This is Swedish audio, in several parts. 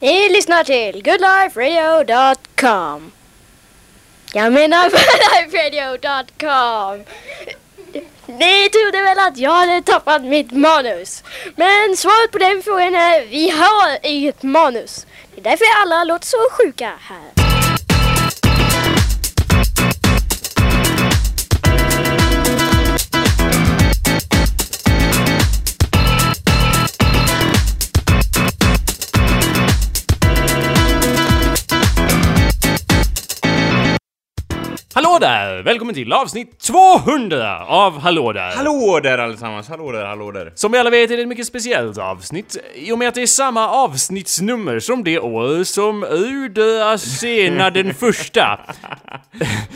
Ni lyssnar till goodliferadio.com. Jag menar goodliferadio.com. Ni trodde väl att jag hade tappat mitt manus. Men svaret på den frågan är vi har inget manus. Det är därför alla låter så sjuka här. Hallå där! Välkommen till avsnitt 200 av Hallå där! Hallå där allesammans, hallå där, hallå där. Som vi alla vet är det ett mycket speciellt avsnitt i och med att det är samma avsnittsnummer som det år som Udöasena den första.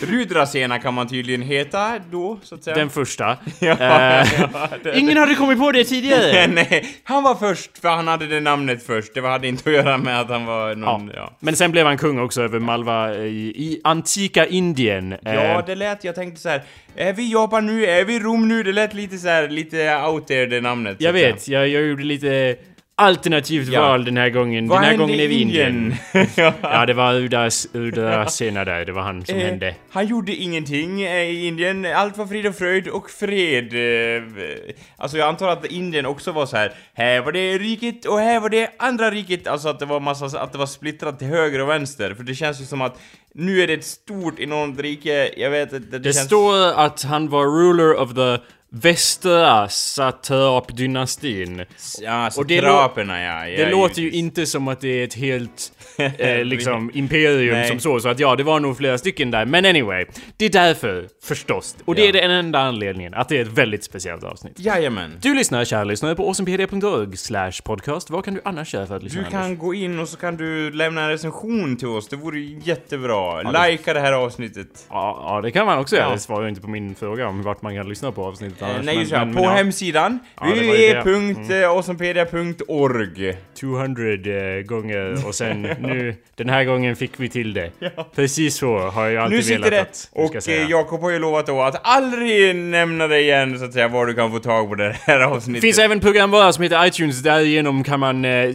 Rudrasena kan man tydligen heta då, så att säga. Den första. Ja, Eh, ja, det- Ingen hade kommit på det tidigare! Nej, han var först för han hade det namnet först. Det hade inte att göra med att han var någon, ja. Men sen blev han kung också över Malva i, i antika Indien. Ja, Eh, det lät, jag tänkte så här. är vi Japan nu, är vi Rom nu? Det lät lite så här, lite out there det namnet. jag vet, jag, jag gjorde lite alternativt Ja. val den här gången. Vad den här gången är vi Indien. ja. Ja, det var Udas, Udasena där, det var han som Eh, hände. Han gjorde ingenting eh, i Indien, allt var frid och fröjd och fred. eh, Alltså jag antar att Indien också var så här. här var det riket och här var det andra riket, alltså att det var massa, att det var splittrat till höger och vänster, för det känns ju som att nu är det ett stort enormt rike, jag vet inte, det, Det känns... står att han var ruler of the västra Satrap-dynastin. Ja, kraperna ja. ja Det låter ju givetvis. inte som att det är ett helt eh, liksom imperium Nej. som så, så att ja, det var nog flera stycken där. Men anyway, det är därför förstås. Och det Ja. är den enda anledningen att det är ett väldigt speciellt avsnitt. Jajamän. Du lyssnar, kära lyssnare, på awesomepedia.org slash podcast. Vad kan du annars göra för att lyssna? Du kan gå in och så kan du lämna en recension till oss, det vore jättebra. Likea det här avsnittet. Ja, ja, det kan man också göra. Ja. Det svarar ju inte på min fråga om vart man kan lyssna på avsnittet annars. Nej, men- just det, men- på men ja. hemsidan Ja, det var ju det. www.awesomepedia.org 200 eh, gånger och sen nu, den här gången fick vi till det. Precis så har jag alltid velat det, att du ska och säga. eh, Jakob har ju lovat då att aldrig nämna det igen så att säga var du kan få tag på det här Det avsnittet. finns även programvara som heter iTunes, därigenom kan man eh, eh,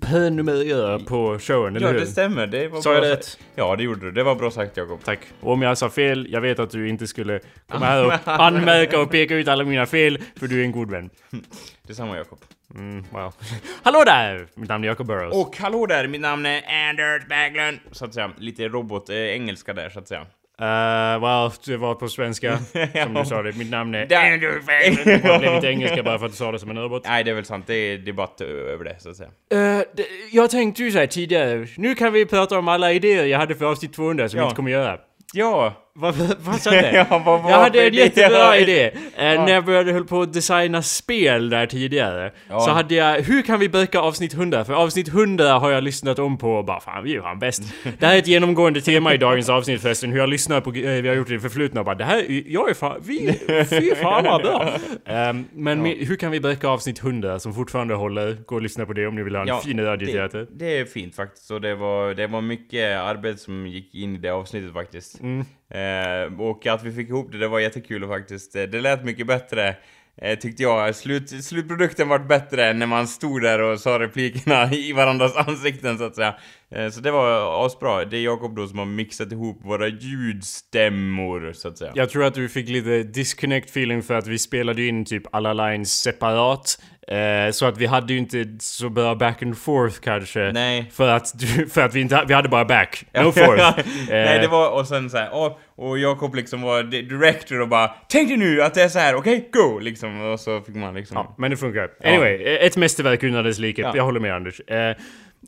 prenumerera på showen, eller Ja, hur? det stämmer. Det var Sa bra jag rätt? Ja, det gjorde du. Det var bra sagt Jakob. Tack. Och om jag sa fel, jag vet att du inte skulle komma här och anmärka och peka ut alla mina fel, för du är en god vän. Detsamma Jakob. Mm, wow. Hallå där! Mitt namn är Jacob Burrows. Och hallå där, mitt namn är Anders Baglund. Så att säga, lite robot-engelska där så att säga. Uh, well, det var på svenska, som du sa det. Mitt namn är Anders Baglund. Jag blev lite engelska bara för att du sa det som en robot. Nej, det är väl sant. Det är debatt över det så att säga. Eh, det- jag tänkte ju såhär tidigare, nu kan vi prata om alla idéer jag hade för avsnitt 200 som Ja. vi inte kommer göra. Ja, Vad, vad sa det? Ja, vad var jag hade en idé? jättebra Ja. idé. Eh, När jag började höll på att designa spel där tidigare. Ja. Så hade jag, hur kan vi böka avsnitt 100? För avsnitt 100 har jag lyssnat om på och bara fan vi är ju han bäst. Det här är ett genomgående tema i dagens avsnitt förresten. Hur jag lyssnar på, eh, vi har gjort det i det förflutna och bara det här, är- jag är fan, vi, fy fan vad bra. Ehm, men mi- hur kan vi böka avsnitt 100 som fortfarande håller? Gå och lyssna på det om ni vill ha en fin radioteater. det, det är fint faktiskt. Och det var, det var mycket arbete som gick in i det avsnittet faktiskt. Mm. Eh, och att vi fick ihop det, det var jättekul faktiskt. Eh, det lät mycket bättre. eh, Tyckte jag. Slut, slutprodukten vart bättre än när man stod där och sa replikerna i varandras ansikten så att säga. Eh, Så det var asbra. Det är Jakob då som har mixat ihop våra ljudstämmor så att säga. Jag tror att du fick lite disconnect feeling för att vi spelade in typ alla lines separat. Eh, så att vi hade ju inte så bra back and forth kanske. Nej. För att, för att vi inte, vi hade bara back. No forth. Nej, Eh, det var, och sen så här, och, och Jakob liksom var di- director och bara Tänk dig nu att det är så här, okej, go! Liksom, och så fick man liksom... Ja, men det funkar. Anyway, eh, ett mästerverk utan dess like. Ja. Jag håller med Anders. Eh,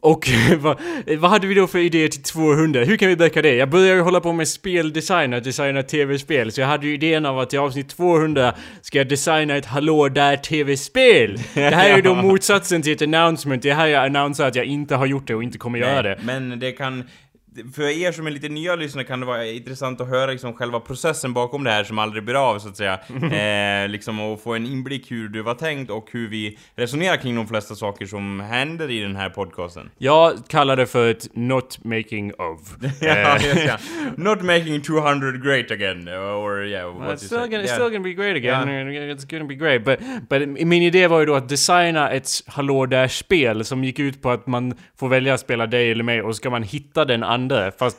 och vad, vad hade vi då för idé till 200? Hur kan vi böka det? Jag började ju hålla på med speldesign och designa tv-spel, så jag hade ju idén av att till avsnitt 200 ska jag designa ett Hallå där tv-spel! Det här är ju då motsatsen till ett announcement, det är här jag annonserar att jag inte har gjort det och inte kommer göra det. Men det kan... för er som är lite nya lyssnare kan det vara intressant att höra liksom själva processen bakom det här som aldrig blir av så att säga. eh, liksom och få en inblick hur det var tänkt och hur vi resonerar kring de flesta saker som händer i den här podcasten. Jag kallar det för ett not making of. ja, ja. Not making 200 great again, or yeah, what Well, it's still gonna, it's Yeah. still gonna be great again. It's gonna be great. But, but min idé var ju då att designa ett Hallå där-spel som gick ut på att man får välja att spela dig eller mig och så ska man hitta den andra. Fast,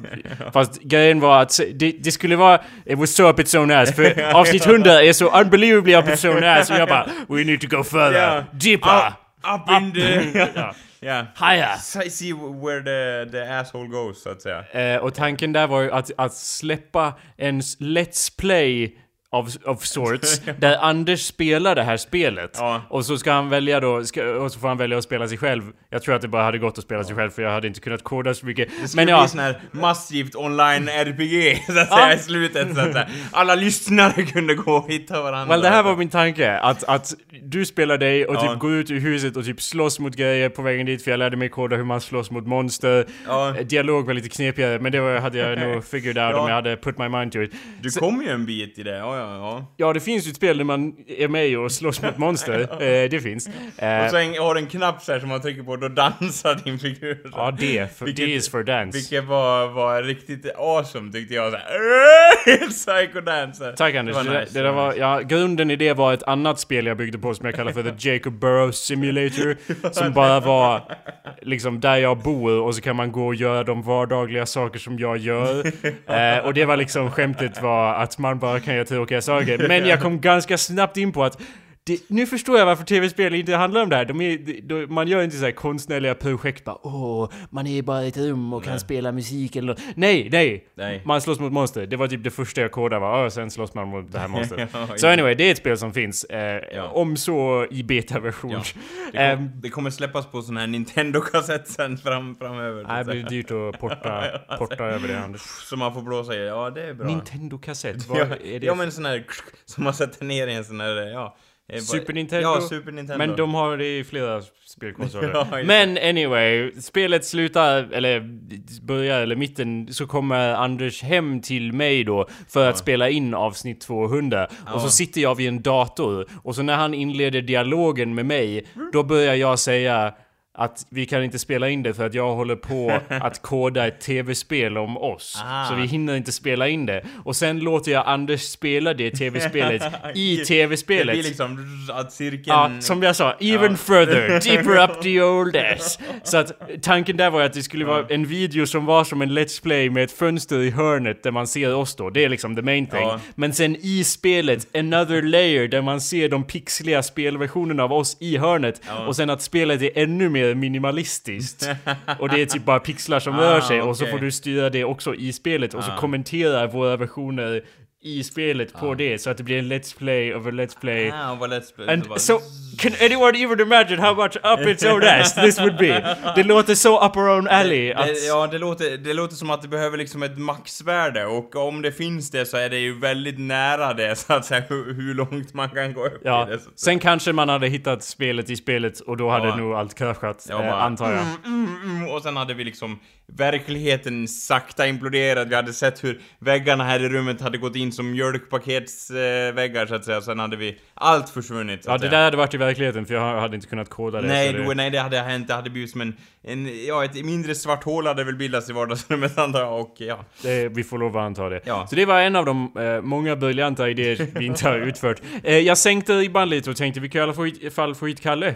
fast grejen var att det, det skulle vara... It was so up its own ass. För avsnitt 100 är så unbelievably up its own ass och jag bara We need to go further. Yeah. Deeper. Up, up in the... Ja. yeah. Higher. See see where the, the asshole goes, så att säga. Eh, och tanken där var ju att, att släppa en s- Let's Play of, of sorts, där Anders spelar det här spelet. Ja. Och så ska han välja då, ska, och så får han välja att spela sig själv. Jag tror att det bara hade gått att spela sig själv för jag hade inte kunnat koda så mycket. Det skulle Men bli ja, sån här massivt online RPG, så att Ja. säga, i slutet, så att säga. Alla lyssnare kunde gå och hitta varandra. Well, det här var min tanke. Att, att du spelar dig och Ja. typ går ut ur huset och typ slåss mot grejer på vägen dit för jag lärde mig koda hur man slåss mot monster. Ja. Dialog var lite knepigare men det var, hade jag nog figured out Ja. om jag hade put my mind to it. Du kom ju en bit i det, ja, ja, ja. Ja, det finns ju ett spel där man är med och slåss mot monster. eh, det finns. Eh, Och så en- har du en knapp så här som man trycker på, då dansar din figur. så. ja, det. För, Vilket- det is for dance. Vilket var, var riktigt awesome tyckte jag såhär. Psycho dancer. Tack Anders. Det var det, nice, det var, ja, grunden i det var ett annat spel jag byggde på som jag kallar för The Jacob Burrows Simulator. som bara var liksom där jag bor och så kan man gå och göra de vardagliga saker som jag gör. Eh, och det var liksom skämtet var att man bara kan göra tråkiga saker. Men jag kom ganska snabbt in på att det, nu förstår jag varför tv-spel inte handlar om det här. De är, de, man gör inte så här konstnärliga projekt bara åh, man är bara i ett rum och kan spela musik eller Nej, nej! Nej. Man slåss mot monster. Det var typ det första jag kodade var "Åh, sen slåss man mot det här monstret. Ja, Så anyway, det är ett spel som finns. Eh, Ja. Om så i beta-version. Ja. Det, Ehm, kom, det kommer släppas på sån här Nintendo-kassett sen fram, framöver. så Nej, det blir dyrt att porta, porta över det Anders. Som man får blåsa i, ja det är bra. Nintendo-kassett, vad ja, är det? ja men sån här som man sätter ner i en sån här, ja. Eh, Super Nintendo? Ja, Super Nintendo. Men de har det i flera spelkonsoler. Ja, Men anyway, spelet slutar, eller börjar, eller mitten, så kommer Anders hem till mig då för att spela in avsnitt 200. Och så sitter jag vid en dator, och så när han inleder dialogen med mig, då börjar jag säga att vi kan inte spela in det för att jag håller på att koda ett tv-spel om oss. Ah. Så vi hinner inte spela in det. Och sen låter jag Anders spela det tv-spelet i Det tv-spelet. blir liksom att cirkeln... Ja, som jag sa, even further, deeper up the old ass. Så att tanken där var att det skulle vara en video som var som en Let's Play med ett fönster i hörnet där man ser oss då. Det är liksom the main thing. Ja. Men sen i spelet, another layer där man ser de pixliga spelversionerna av oss i hörnet. Och sen att spelet är ännu mer minimalistiskt. och det är typ bara pixlar som Ah, rör sig och så får du styra det också i spelet och så Ah. kommenterar våra versioner i spelet på det så att det blir en Let's Play of a Let's Play. Ah, vad lätt spel. And det so, can anyone even imagine how much up its own ass this would be? Det låter så up our own alley att... Det, ja, det låter, det låter som att det behöver liksom ett maxvärde och om det finns det så är det ju väldigt nära det så att säga hur, hur långt man kan gå upp Ja, i det. Så sen kanske man hade hittat spelet i spelet och då hade Ja. nog allt kraschat, Ja, eh, antar jag. Mm, mm, mm, och sen hade vi liksom verkligheten sakta imploderat. Vi hade sett hur väggarna här i rummet hade gått in som mjölkpaketsväggar eh, väggar, så att säga. Sen hade vi allt försvunnit. Ja, det säga. där hade varit i verkligheten för jag hade inte kunnat koda det. Nej, det... nej, det hade hänt. Det hade blivit som en, en, ja, ett mindre svart hål hade väl bildats i vardagsrummet antar jag, och ja. Det, vi får lov att anta det. Ja. Så det var en av de eh, många briljanta idéer vi inte har utfört. Eh, jag sänkte ribban lite och tänkte vi kan i alla fall få hit Kalle.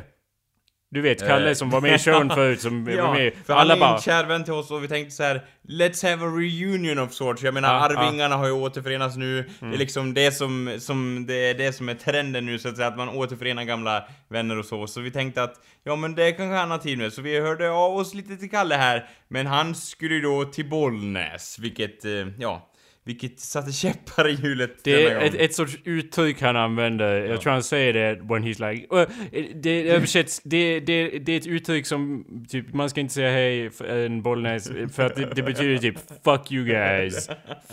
Du vet, Kalle Eh. som var med i showen förut, som var Ja, med. för Alla han är bara... en kär vän till oss och vi tänkte så här: Let's have a reunion of sorts. Jag menar, Ja, Mm. Arvingarna har ju återförenats nu. Det är liksom det som, som, det är det som är trenden nu så att säga, att man återförenar gamla vänner och så. Så vi tänkte att, ja men det kanske han har tid med. Så vi hörde av oss lite till Kalle här. Men han skulle ju då till Bollnäs, vilket, eh, ja. Vilket satte käppar i hjulet Det är ett, ett sorts uttryck han använder. Jag tror han säger det when he's like... Uh, det översätts... Det, det, det är ett uttryck som typ... Man ska inte säga hej en Bollnäs för att det, det betyder typ fuck you guys.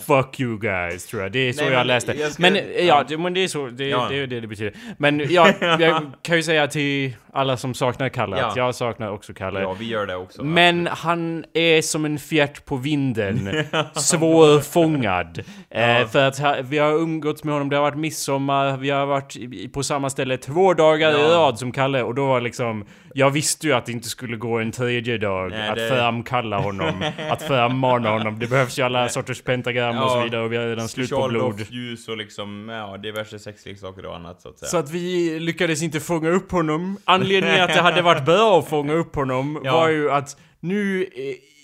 Fuck you guys tror jag. Det är så Nej, jag läste. jag ska- men ja, ja. det, men det är så. Det, Ja. det är det det betyder. Men ja, jag kan ju säga till alla som saknar Kalle att Ja. jag saknar också Kalle. Ja, vi gör det också. Men han är som en fjärt på vinden. Svårfångad. Eh, för att vi har umgåtts med honom, det har varit midsommar, vi har varit i- på samma ställe två dagar i Ja. rad som Kalle och då var liksom... Jag visste ju att det inte skulle gå en tredje dag Nej, att det- framkalla honom, att frammana honom. Det behövs ju alla sorters pentagram och så Ja, vidare och vi har redan slut på blod. ljus och liksom, ja, diverse sexleksaker och annat så att säga. Så att vi lyckades inte fånga upp honom. Anledningen att det hade varit bra att fånga upp honom Ja. var ju att nu...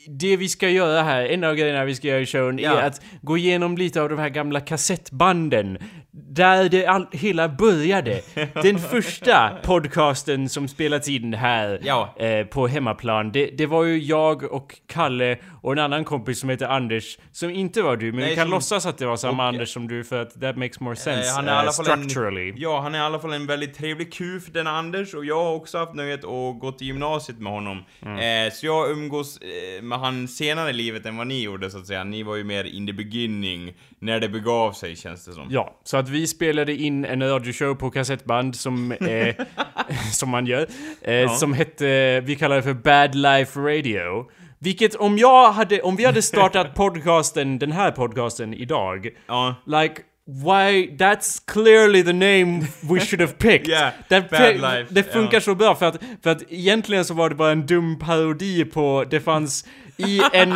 eh, Det vi ska göra här, en av grejerna vi ska göra i showen, Ja. är att gå igenom lite av de här gamla kassettbanden. Där det all, hela började. Den första podcasten som spelats in här Ja. eh, på hemmaplan, det, det var ju jag och Kalle och en annan kompis som heter Anders, som inte var du, men Nej, vi kan som- låtsas att det var samma och- Anders som du för att that makes more sense Eh, han är eh, structurally. En, ja, han är i alla fall en väldigt trevlig kuf, den Anders, och jag har också haft nöjet att gå till gymnasiet med honom. Mm. Eh, så jag umgås eh, med han senare i livet än vad ni gjorde, så att säga. Ni var ju mer in the beginning, när det begav sig, känns det som. Ja, så att vi spelade in en radioshow på kassettband som, eh, som man gör. Eh, Som hette, vi kallar det för Bad Life Radio. Vilket om jag hade, om vi hade startat podcasten, den här podcasten idag, Ja. like Why, that's clearly the name we should have picked. Yeah, Bad pe- Life, det funkar ja. så bra för att, för att egentligen så var det bara en dum parodi på, det fanns i en,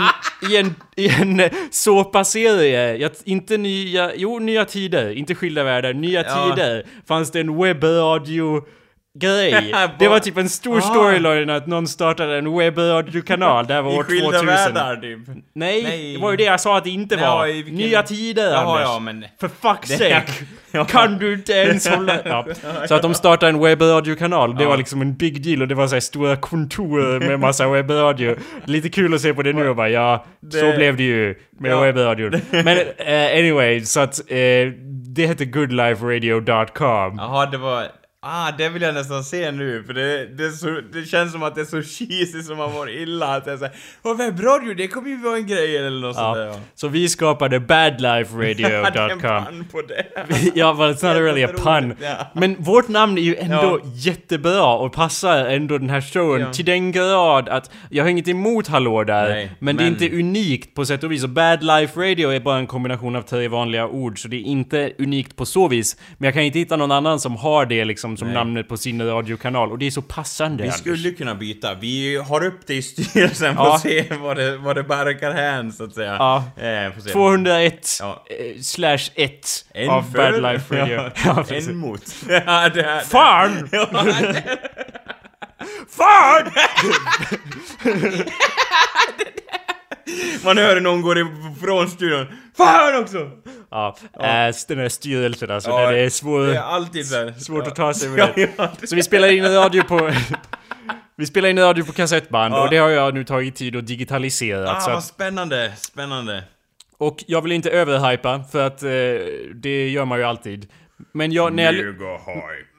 i en, i en såpaserie, jag, inte nya, jo nya tider, inte skilda världar, nya Ja. tider, fanns det en webbradio grej. Det var typ en stor Ah. storyline att någon startade en webbradiokanal där var I år skilda 2000. världar, typ. Nej, Nej. det var ju det jag sa att det inte Ja, var. i vilken- Nya tider Jaha, Anders. ja, men- For fuck's Det- sake! Kan du inte ens hålla... Ja. Så att de startade en webbradiokanal, det var liksom en big deal och det var så här stora kontor med massa webbradio. Lite kul att se på det nu och bara ja, så Det- blev det ju med Ja. webbradion. Men eh, anyway, så att eh, det hette goodliferadio.com. Jaha, det var... Ah, det vill jag nästan se nu, för det, det, är så, det känns som att det är så cheesy som man mår illa. Att det är såhär, Åh, webbradio, det kommer ju vara en grej eller något sånt där. Ja. Ja. Så vi skapade Jag hade en badliferadio.com. pann på det. ja, but it's not really a pun. Ja. Men vårt namn är ju ändå Ja. jättebra och passar ändå den här showen Ja. till den grad att jag har inget emot Hallå där, Nej, men, det är men- inte unikt på sätt och vis. Och Bad Life Radio är bara en kombination av tre vanliga ord, så det är inte unikt på så vis. Men jag kan inte hitta någon annan som har det liksom som Nej. namnet på sin radiokanal, och det är så passande Vi Anders. skulle kunna byta. Vi har upp det i styrelsen för Ja. att se vad det, vad det barkar hän, så att säga. Ja. Eh, får se. 201 Ja. eh, slash 1 En av för, Bad Life Radio. Ja, precis. en mot. ja, det här, Fan! Ja, Fan! Man hör någon gå från studion. Fan också! Ja, ja. Äh, den här styrelsen alltså, Ja, där det är svår, Det är alltid här. svårt att ta sig Ja, över det. ja, Så vi spelar in radio på... vi spelar in radio på kassettband Ja. och det har jag nu tagit tid att digitalisera. Ah, så vad spännande, spännande. och jag vill inte överhypa för att eh, det gör man ju alltid. Men jag, när jag,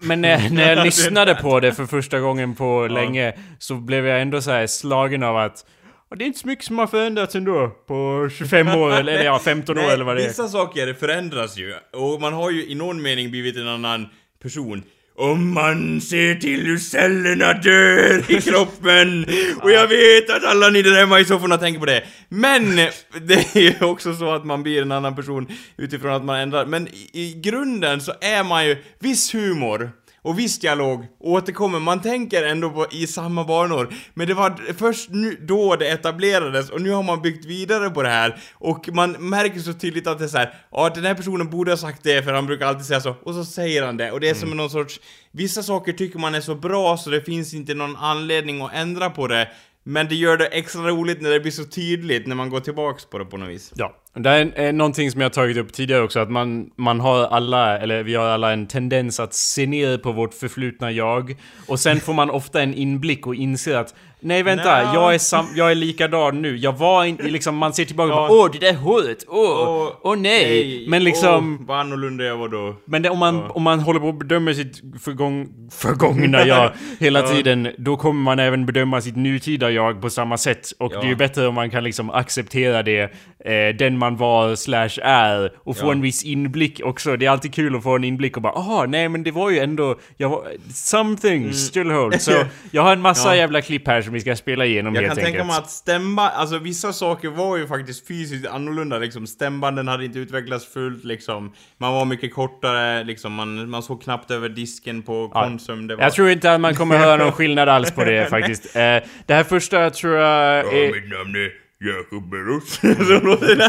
men när, när jag lyssnade på det för första gången på länge så blev jag ändå så här slagen av att "Ja, det är inte så mycket som har förändrats ändå på 25 år eller, ja, 15 år Nej, eller vad det är. vissa saker förändras ju. Och man har ju i någon mening blivit en annan person. Om man ser till hur cellerna dör i kroppen. Och jag vet att alla ni där hemma i sofforna tänker på det. Men det är ju också så att man blir en annan person utifrån att man ändrar. Men i, i grunden så är man ju viss humor. Och viss dialog återkommer, man tänker ändå på, i samma banor. Men det var först nu, då det etablerades och nu har man byggt vidare på det här. Och man märker så tydligt att det är så här, ja den här personen borde ha sagt det för han brukar alltid säga så. Och så säger han det. Och det är som någon sorts, vissa saker tycker man är så bra så det finns inte någon anledning att ändra på det. Men det gör det extra roligt när det blir så tydligt när man går tillbaks på det på något vis. Ja, det är eh, någonting som jag tagit upp tidigare också, att man, man har alla, eller vi har alla en tendens att se ner på vårt förflutna jag. Och sen får man ofta en inblick och inser att Nej vänta, Nja. jag är, sam, jag är likadan nu. Jag var inte liksom, man ser tillbaka och Ja. bara åh det där håret, åh, Åh, åh nej. Men liksom, Åh, vad annorlunda jag var då. men det, om, man, Ja. om man håller på att bedöma sitt förgång, förgångna jag hela Ja. tiden, då kommer man även bedöma sitt nutida jag på samma sätt. Och det är ju bättre om man kan liksom acceptera det, eh, den man var slash är, och få en viss inblick också. Det är alltid kul att få en inblick och bara aha, nej men det var ju ändå, jag var, something still holds. Så jag har en massa Mm. Jävla klipp här som vi ska spela igenom Jag helt kan enkelt. tänka mig att stämba, alltså vissa saker var ju faktiskt fysiskt annorlunda liksom. Stämbanden hade inte utvecklats fullt liksom. Man var mycket kortare liksom, man, man såg knappt över disken på Ja. Konsum. Var... Jag tror inte att man kommer höra någon skillnad alls på det faktiskt. Eh, det här första tror jag är... mitt namn är Jakob.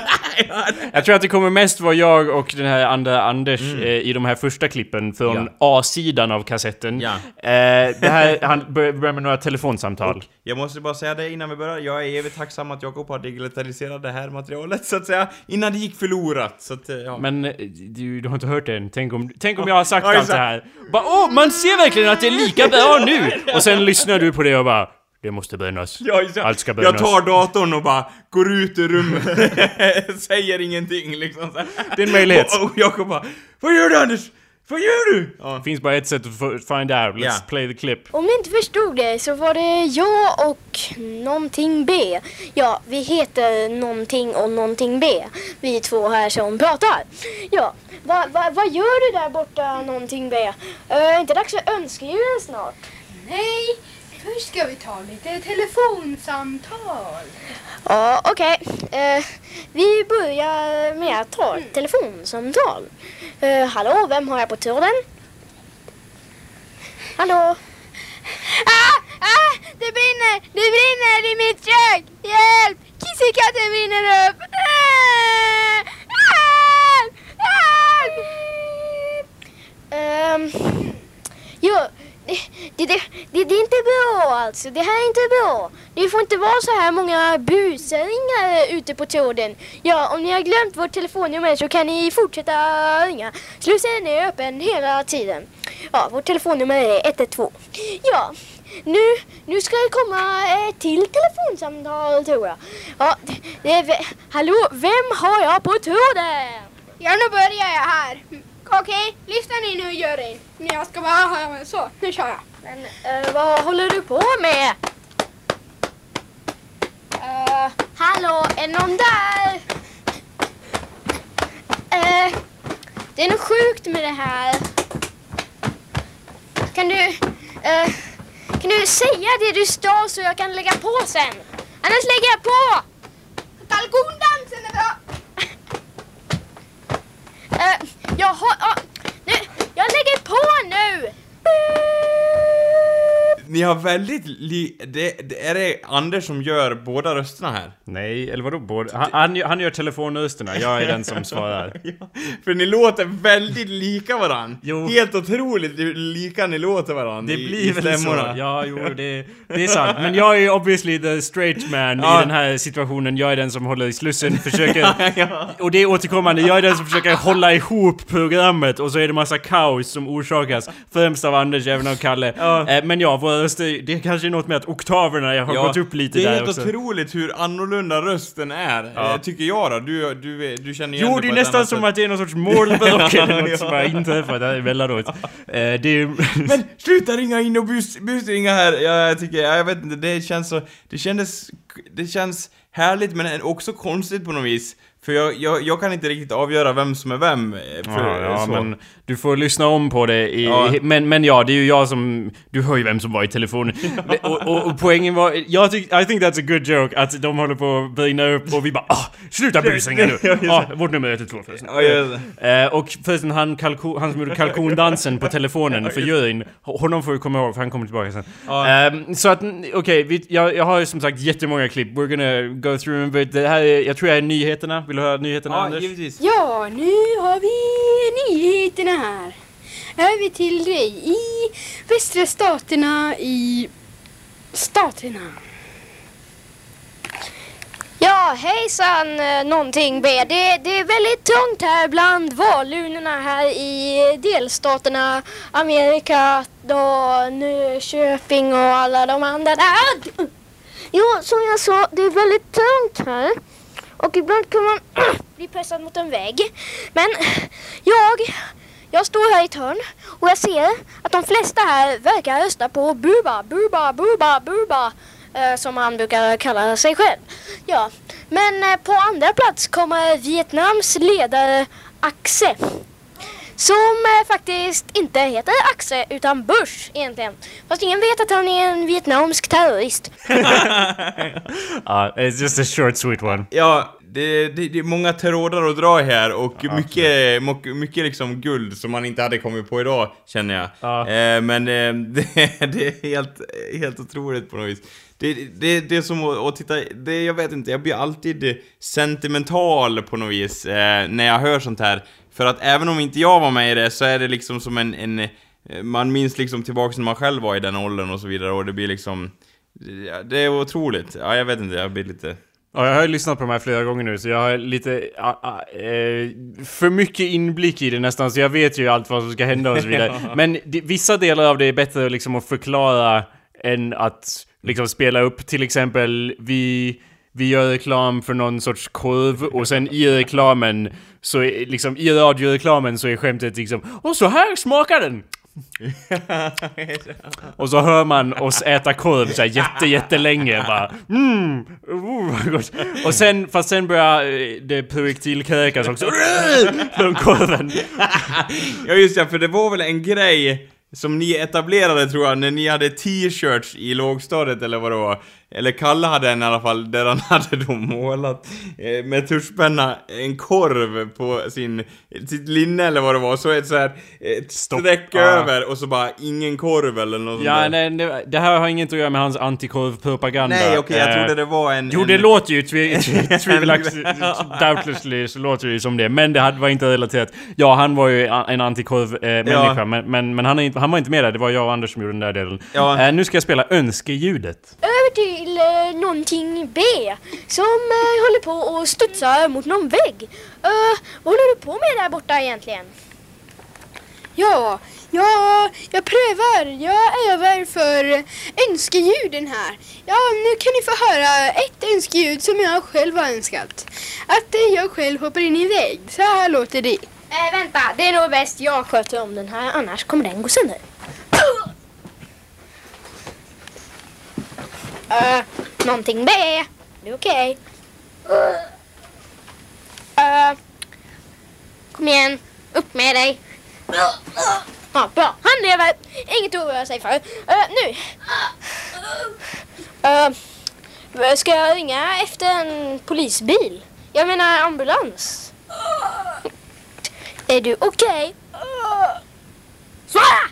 Jag tror att det kommer mest vara jag och den här andra Anders eh, i de här första klippen från Mm. Ja. A-sidan av kassetten. Ja. Eh, det här, han bör- börjar med några telefonsamtal. Jag måste bara säga det innan vi börjar, jag är evigt tacksam att Jakob har digitaliserat det här materialet så att säga, innan det gick förlorat. Så att, eh, ja. Men eh, du, du har inte hört det än. Tänk om, tänk om jag har sagt allt det här. Bara, åh, man ser verkligen att det är lika bra nu! Och sen lyssnar du på det och bara, det måste brännas. Ja, det. Allt ska jag brännas. tar datorn och bara går ut ur rummet, säger ingenting liksom så här. Det är en möjlighet. Och, och Jakob bara Vad gör du Anders? Vad gör du? Ja. Det finns bara ett sätt att find out. Let's Ja. play the clip. Om ni inte förstod det så var det jag och någonting B. Ja, vi heter någonting och någonting B. Vi två här som pratar. Ja, vad va, vad gör du där borta någonting B? Uh, är inte dags för önskejulen snart? Nej, först ska vi ta lite telefonsamtal. Ja, okej. Eh, vi börjar med att ta ett telefonsamtal. Eh, hallå, vem har jag på tråden? Hallå? Ah, ah, det brinner, det brinner i mitt kök. Hjälp, kissekatten brinner upp. Ah, hjälp, hjälp. Ehm, jo, det, det, det, det, är inte bra alltså. Det här är inte bra. Det får inte vara så här många busringare ute på tråden. Ja, om ni har glömt vårt telefonnummer så kan ni fortsätta ringa. Slussen är öppen hela tiden. Ja, vårt telefonnummer är 112. Ja, nu, nu ska det komma ett till telefonsamtal tror jag. Ja, det är, hallå, vem har jag på tråden? Ja, nu börjar jag här. Okej, lyssna ni nu juryn. Jag ska bara ha så, nu kör jag. Men eh, vad håller du på med? Eh, hallå, är någon där? Eh, det är något sjukt med det här. Kan du, eh, kan du säga det du sa så jag kan lägga på sen? Annars lägger jag på! Kalkondansen är bra. Eh, jag har, ah, nu, jag lägger på nu! Ni har väldigt li... Det, det, är det Anders som gör båda rösterna här? Nej, eller vadå? Både, han, han, han gör telefonrösterna, jag är den som svarar. Ja, för ni låter väldigt lika varann. Jo. Helt otroligt lika ni låter varann Det i, blir i väl så. Ja, jo, det, det är sant. Men jag är obviously the straight man Ja. i den här situationen. Jag är den som håller i slussen, försöker... ja. Och det är återkommande, jag är den som försöker hålla ihop programmet och så är det massa kaos som orsakas. Främst av Anders, även av Kalle. Eh, Men ja, våra röster, det är kanske är något med att oktaverna har Ja, gått upp lite det är där helt också. otroligt hur annorlunda rösten är, Ja. eh, tycker jag då. Du, du, du känner igen Jo, det det är nästan som sätt. att det är någon sorts målbråck eller något som har inträffat där emellanåt. Eh, Det är Men sluta ringa in och bus, busringa här! Ja, jag tycker, jag vet inte, det känns så... Det kändes... Det känns härligt men också konstigt på något vis. För jag, jag, jag kan inte riktigt avgöra vem som är vem. eh, För, Ja, ja men du får lyssna om på det i, Ja. men, men ja, det är ju jag som... Du hör ju vem som var i telefonen. och, och, och poängen var... Jag tyck, I think that's a good joke, att de håller på att brinna upp och vi bara ah, Sluta busringa nu! Ah, vårt nummer är 112 förresten. Ja. Eh, och förresten han, kalko, han som gjorde kalkondansen på telefonen för juryn, honom får vi komma ihåg för han kommer tillbaka sen. Ehm, så att, okej, vi- jag, jag har ju som sagt jättemånga klipp. We're gonna go through them, but det här är, jag tror jag är nyheterna. Vill du höra nyheterna Ja, Anders? givetvis. Ja, nu har vi nyheterna här. Över till dig i västra staterna i staterna. Ja, hejsan eh, någonting B. Det, det är väldigt trångt här bland valurnorna här i delstaterna Amerika, då Nyköping och alla de andra där. Jo, som jag sa, det är väldigt tungt här. Och ibland kan man bli pressad mot en vägg. Men jag, jag står här i ett hörn och jag ser att de flesta här verkar rösta på Buba, Buba, Buba, Buba. Eh, som han brukar kalla sig själv. Ja, men eh, på andra plats kommer Vietnams ledare Axe. Som eh, faktiskt inte heter Axe utan Bush egentligen. Fast ingen vet att han är en Vietnams terrorist. Uh, it's just a short sweet one. Ja, det, det, det är många trådar att dra här och mycket, mycket, mycket liksom guld som man inte hade kommit på idag, känner jag. Ja. Eh, men eh, det, det är helt, helt otroligt på något vis. Det, det, det är som att, att titta, det, jag vet inte, jag blir alltid sentimental på något vis eh, när jag hör sånt här. För att även om inte jag var med i det så är det liksom som en, en man minns liksom tillbaks när man själv var i den åldern och så vidare och det blir liksom Det är otroligt. Ja, jag vet inte, jag blir lite... Ja, jag har ju lyssnat på de här flera gånger nu så jag har lite ah, ah, eh, för mycket inblick i det nästan så jag vet ju allt vad som ska hända och så vidare. Men det, vissa delar av det är bättre liksom att förklara än att liksom spela upp till exempel vi vi gör reklam för någon sorts korv och sen i reklamen så är liksom i radioreklamen så är skämtet liksom Och så här smakar den! Och så hör man oss äta korv så här jätte, jättelänge bara mm, oh. Och sen, fast sen börjar eh, det projektilkräkas också från korven. Ja just ja, för det var väl en grej som ni etablerade tror jag, när ni hade t-shirts i lågstadiet eller vad det var. Eller Kalle hade en i alla fall, där han hade då målat eh, med tuschpenna en korv på sin, sitt linne eller vad det var. Så ett så här, ett streck Ah. över och så bara ingen korv eller något sånt Ja, där. nej, det, det här har inget att göra med hans antikorvpropaganda. Nej okej, jag Eh, trodde det var en... Jo, en... det låter ju tvi- tvi- tvivelaktigt, doubtlessly så låter det ju som det. Men det hade- var inte relaterat. Ja, han var ju a- en antikorv-människa, Ja. men, men, men han, är inte, han var inte med där. Det var jag och Anders som gjorde den där delen. Ja. Eh, nu ska jag spela önskeljudet. Över till eh, någonting B som eh, håller på och studsar mot någon vägg. Eh, vad håller du på med där borta egentligen? Ja, ja, jag prövar. Jag övar för önskeljuden här. Ja, nu kan ni få höra ett önskeljud som jag själv har önskat. Att eh, jag själv hoppar in i en vägg. Så här låter det. Eh, vänta, det är nog bäst jag sköter om den här annars kommer den gå sönder. Uh, någonting B. Det är okej. Eh, kom igen, upp med dig. Ja, bra, han lever. Inget att oroa sig för. Uh, nu. Uh, ska jag ringa efter en polisbil? Jag menar ambulans. Är du okej? Svara!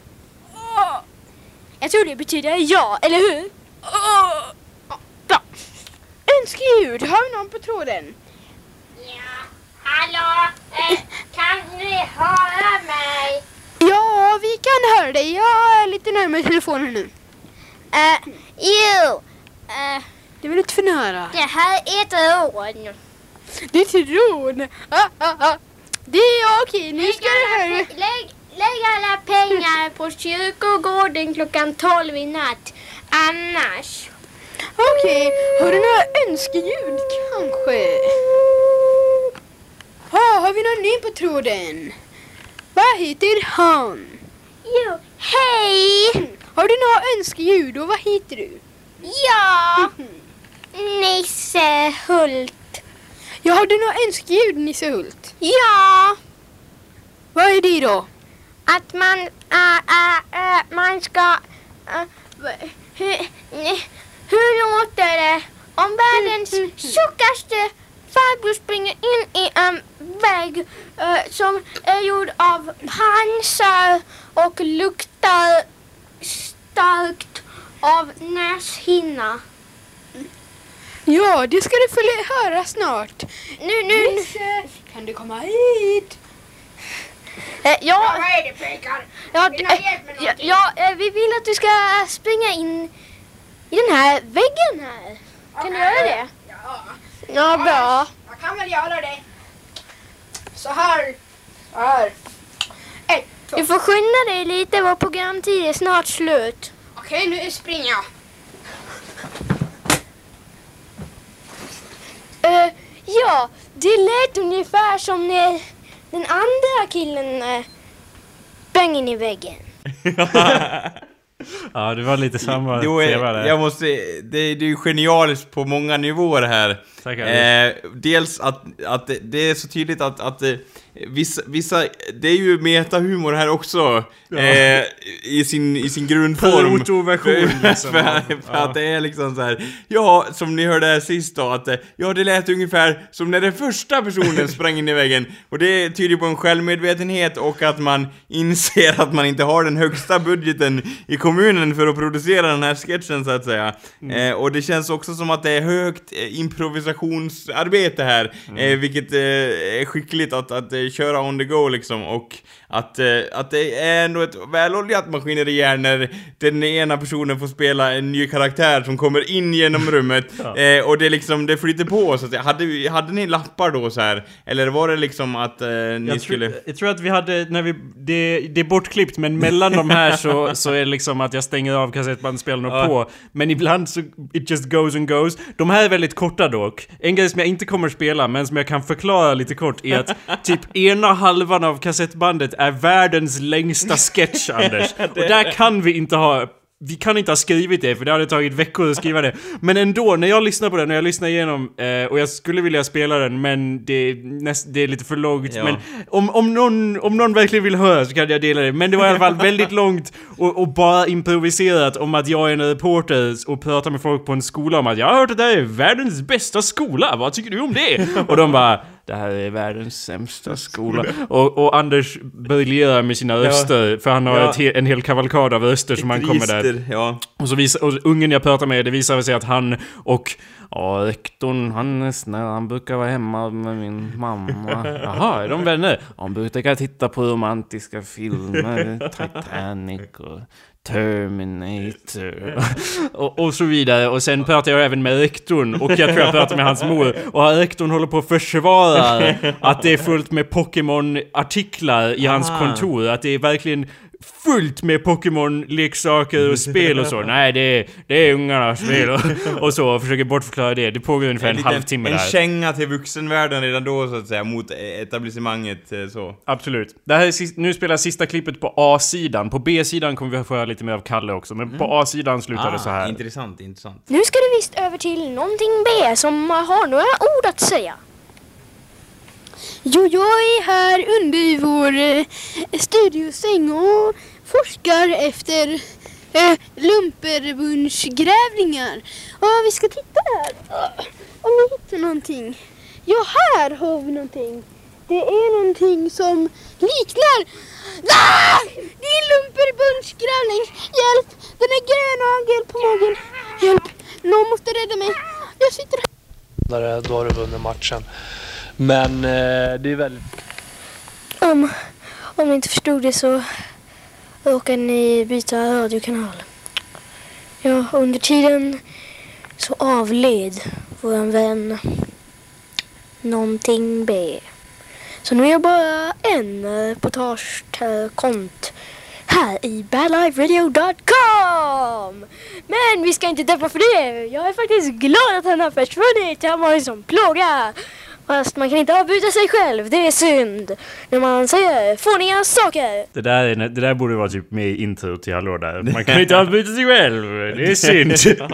Jag tror det betyder ja, eller hur? Ja, Bra. Önskeljud, har vi någon på tråden? Hallå? Eh, kan ni höra mig? Ja, vi kan höra dig. Jag är lite närmare telefonen nu. Uh, jo, eh, Det var lite för nära. det här är ett rån. Det är tron. Ah, ah, ah. Det är okej, nu ska du höra. Lägg, lägg alla pengar på kyrkogården klockan 12 i natt. Annars... Okej, har du några önskeljud kanske? Ja, har vi någon ny på tråden? Vad heter han? Jo, hej! Har du några önskeljud och vad heter du? Ja, Nisse Hult. Ja, har du några önskeljud Nisse Hult? Ja, Vad är det då? att man, äh, äh, äh, man ska... Äh, hur, hur låter det om världens tjockaste farbror springer in i en vägg äh, som är gjord av pansar och luktar starkt av näshinna? Ja, det ska du få höra snart. Nu, nu, Nisse, kan du komma hit? Eh, ja, ja, vad är det pojkar? Ja, vill eh, ja, vi vill att du ska springa in i den här väggen här. Kan du göra det? Ja. Ja, bra. Jag kan väl göra det. Så här. Så här. Ett, två. Du får skynda dig lite, vår programtid är snart slut. Okej, okay, nu springer jag. Uh, ja, det lät ungefär som när den andra killen äh, böng in i väggen. Ja, det var lite samma Jo, tema där. jag måste, det, det är ju genialiskt på många nivåer här. Eh, dels att, att det, det är så tydligt att, att eh, vissa, vissa, det är ju metahumor här också. Eh, I sin, i sin grundform. Protoversion, liksom. för, Ja. för att det är liksom så här. ja, som ni hörde här sist då, att eh, ja, det lät ungefär som när den första personen sprang in i väggen. Och det tyder på en självmedvetenhet och att man inser att man inte har den högsta budgeten i kommunen för att producera den här sketchen så att säga. Mm. Eh, och det känns också som att det är högt eh, improvisationsarbete här, Mm. eh, vilket eh, är skickligt att, att eh, köra on the go liksom och att, eh, att det är ändå ett väloljat maskineri här när den ena personen får spela en ny karaktär som kommer in genom rummet eh, och det liksom, det flyter på så att. Hade, hade ni lappar då så här Eller var det liksom att ni Jag, skulle... tror, jag tror att vi hade, när vi, det, det är bortklippt men mellan de här så, så är det liksom att jag stänger av kassettbandspelaren och Ja. på. Men ibland så, it just goes and goes. De här är väldigt korta dock. En grej som jag inte kommer spela men som jag kan förklara lite kort är att typ ena halvan av kassettbandet är världens längsta sketch Anders. Och där kan vi inte ha vi kan inte ha skrivit det för det hade tagit veckor att skriva det. Men ändå, när jag lyssnar på den, när jag lyssnar igenom eh, och jag skulle vilja spela den men det är, näst, det är lite för långt. Ja. Men om, om, någon, om någon verkligen vill höra så kan jag dela det. Men det var i alla fall väldigt långt och, och bara improviserat om att jag är en reporter och pratar med folk på en skola om att jag har hört att det här är världens bästa skola, vad tycker du om det? Och de bara det här är världens sämsta skola. Och, och Anders briljerar med sina röster, för han har Ja. he- en hel kavalkad av röster som han kommer där. Ja. Och så visar, och ungen jag pratar med, det visar sig att han och Ja, rektorn, han är snäll, han brukar vara hemma med min mamma. Jaha, är de vänner? Han brukar titta på romantiska filmer, Titanic och Terminator och, och så vidare. Och sen pratar jag även med rektorn och jag tror jag pratar med hans mor. Och rektorn håller på att försvara att det är fullt med Pokémon-artiklar i hans Ah. kontor. Att det är verkligen fullt med Pokémon-leksaker och spel och så. Nej, det är, det är ungarnas spel och, och så. Och försöker bortförklara det. Det pågår ungefär en, liten- halvtimme En där. känga till vuxenvärlden redan då så att säga, mot etablissemanget eh, så. Absolut. Det här är sist, nu spelar sista klippet på A-sidan. På B-sidan kommer vi få höra lite mer av Kalle också. Men på A-sidan slutar det så här. Ah, Intressant, intressant. Nu ska det visst över till någonting B som har några ord att säga. Jo, jag är här under vår eh, studiosäng och forskar efter eh, lumperbundsgrävlingar. Ja, vi ska titta här. Om vi hittar någonting. Ja, här har vi någonting. Det är någonting som liknar... Ah! Det är en lumperbundsgrävling. Hjälp! Den är grön och har på magen. Hjälp! Någon måste rädda mig. Jag sitter här. då har du vunnit matchen. Men eh, det är väldigt Om, om ni inte förstod det så råkade ni byta radiokanal. Ja, under tiden så avled vår vän någonting B. Så nu är jag bara en eh, reportagekonto här i badliferadio.com. Men vi ska inte deppa för det. Jag är faktiskt glad att han har försvunnit. Han var en sån plåga. Fast man kan inte avbryta sig själv, det är synd. När man säger fåniga saker. Det där, är, det där borde vara typ med i intro till Hallå där. Man kan inte avbryta sig själv. Det är synd.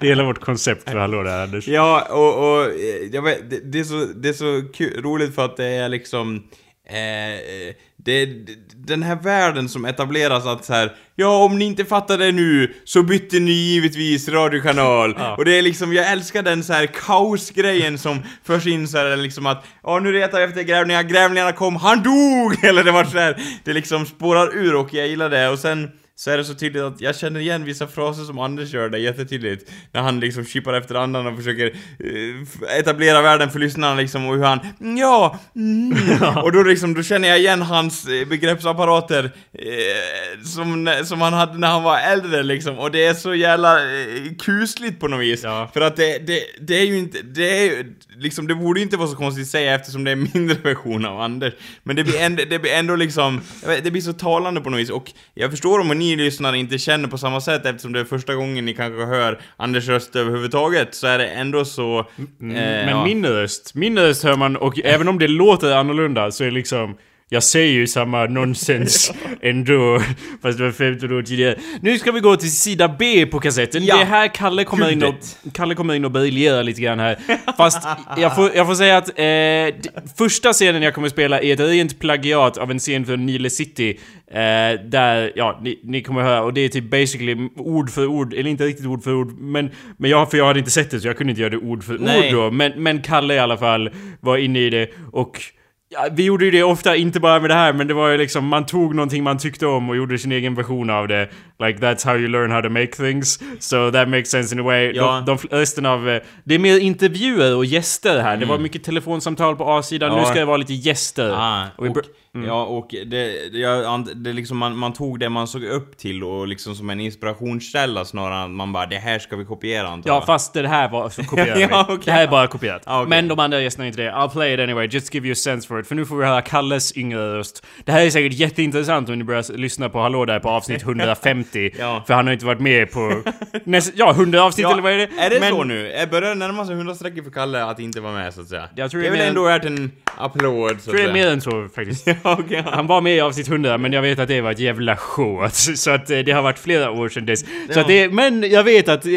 Det är hela vårt koncept för Hallå där Anders. Ja, och, och eh, jag vet, det, det är så, det är så kul, roligt för att det är liksom... Eh, eh, det, det, den här världen som etableras att så här, ja om ni inte fattar det nu så bytte ni givetvis radiokanal. Ja. Och det är liksom, jag älskar den så här kaosgrejen som förs in så här liksom att, ja nu letar vi efter grävlingar, grävlingarna kom, han dog! Eller det var så här, det liksom spårar ur och jag gillar det och sen så är det så tydligt att jag känner igen vissa fraser som Anders gör där jättetydligt. När han liksom chippar efter andan och försöker eh, etablera världen för lyssnarna liksom och hur han "Mm, ja, mm. och då liksom, då känner jag igen hans eh, begreppsapparater eh, som, som han hade när han var äldre liksom och det är så jävla eh, kusligt på något vis. Ja. För att det, det, det är ju inte, det är ju, liksom, det borde ju inte vara så konstigt att säga eftersom det är en mindre version av Anders. Men det blir ändå, det blir ändå liksom, det blir så talande på något vis och jag förstår om ni lyssnare inte känner på samma sätt eftersom det är första gången ni kanske hör Anders röst överhuvudtaget så är det ändå så... eh, Men ja. min röst, min röst hör man och även om det låter annorlunda så är liksom jag säger ju samma nonsens ändå, fast det var 15 år tidigare. Nu ska vi gå till sida B på kassetten. Ja. Det är här Kalle kommer in och. Kalle kommer in och briljerar lite grann här. Fast jag får, jag får säga att eh, första scenen jag kommer spela är ett rent plagiat av en scen från Nile City. Eh, där, ja, ni, ni kommer höra, och det är typ basically ord för ord, eller inte riktigt ord för ord, men, men jag, för jag hade inte sett det så jag kunde inte göra det ord för Nej. ord då. Men, men Kalle i alla fall var inne i det och Ja, vi gjorde ju det ofta, inte bara med det här, men det var ju liksom man tog någonting man tyckte om och gjorde sin egen version av det. Like that's how you learn how to make things. So that makes sense in a way. Ja. De, de, resten av... eh, Det är mer intervjuer och gäster här. Det var mycket telefonsamtal på A-sidan, Mm. Ja. nu ska det vara lite gäster. Ah, Och och, Mm. Ja, och det, det, jag, ant- det liksom man, man tog det man såg upp till och liksom som en inspirationskälla snarare än man bara det här ska vi kopiera antar Ja, jag. fast det här var så kopierat. Ja, okej. Det här är bara kopierat. Ja, okej. Men de andra gästerna är inte det. I'll play it anyway, just give you a sense for it. För nu får vi höra Kalles yngre röst. Det här är säkert jätteintressant om ni börjar lyssna på Hallå där på avsnitt 150. Ja. För han har inte varit med på... Näst, ja, 100 avsnitt Ja, eller vad är det? Är det Men- så nu? Jag börjar närma sig 100 streck för Kalle att inte vara med så att säga. Jag tror det är det väl ändå värt en applåd så Jag att tror det är säga. mer än så faktiskt. Okej. Han var med i avsnitt 100 men jag vet att det var ett jävla show. Så att eh, det har varit flera år sedan dess. Så Ja. att det, men jag vet att eh,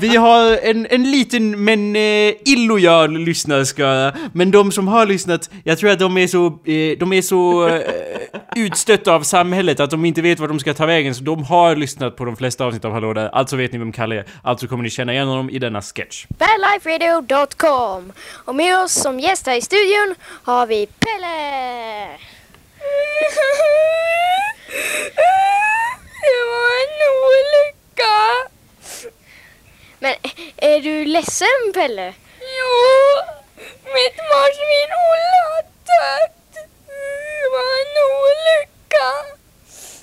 vi har en, en liten men eh, illojal lyssnarskara. Men de som har lyssnat, jag tror att de är så, eh, de är så eh, utstötta av samhället att de inte vet var de ska ta vägen. Så de har lyssnat på de flesta avsnitt av Hallå där. Alltså vet ni vem Kalle är. Alltså kommer ni känna igen honom i denna sketch. Badliferadio.com Och med oss som gäst här i studion har vi Pelle! Det var en olycka. Men är du ledsen Pelle? Jo, mitt marsvin Olle har dött. Det var en olycka.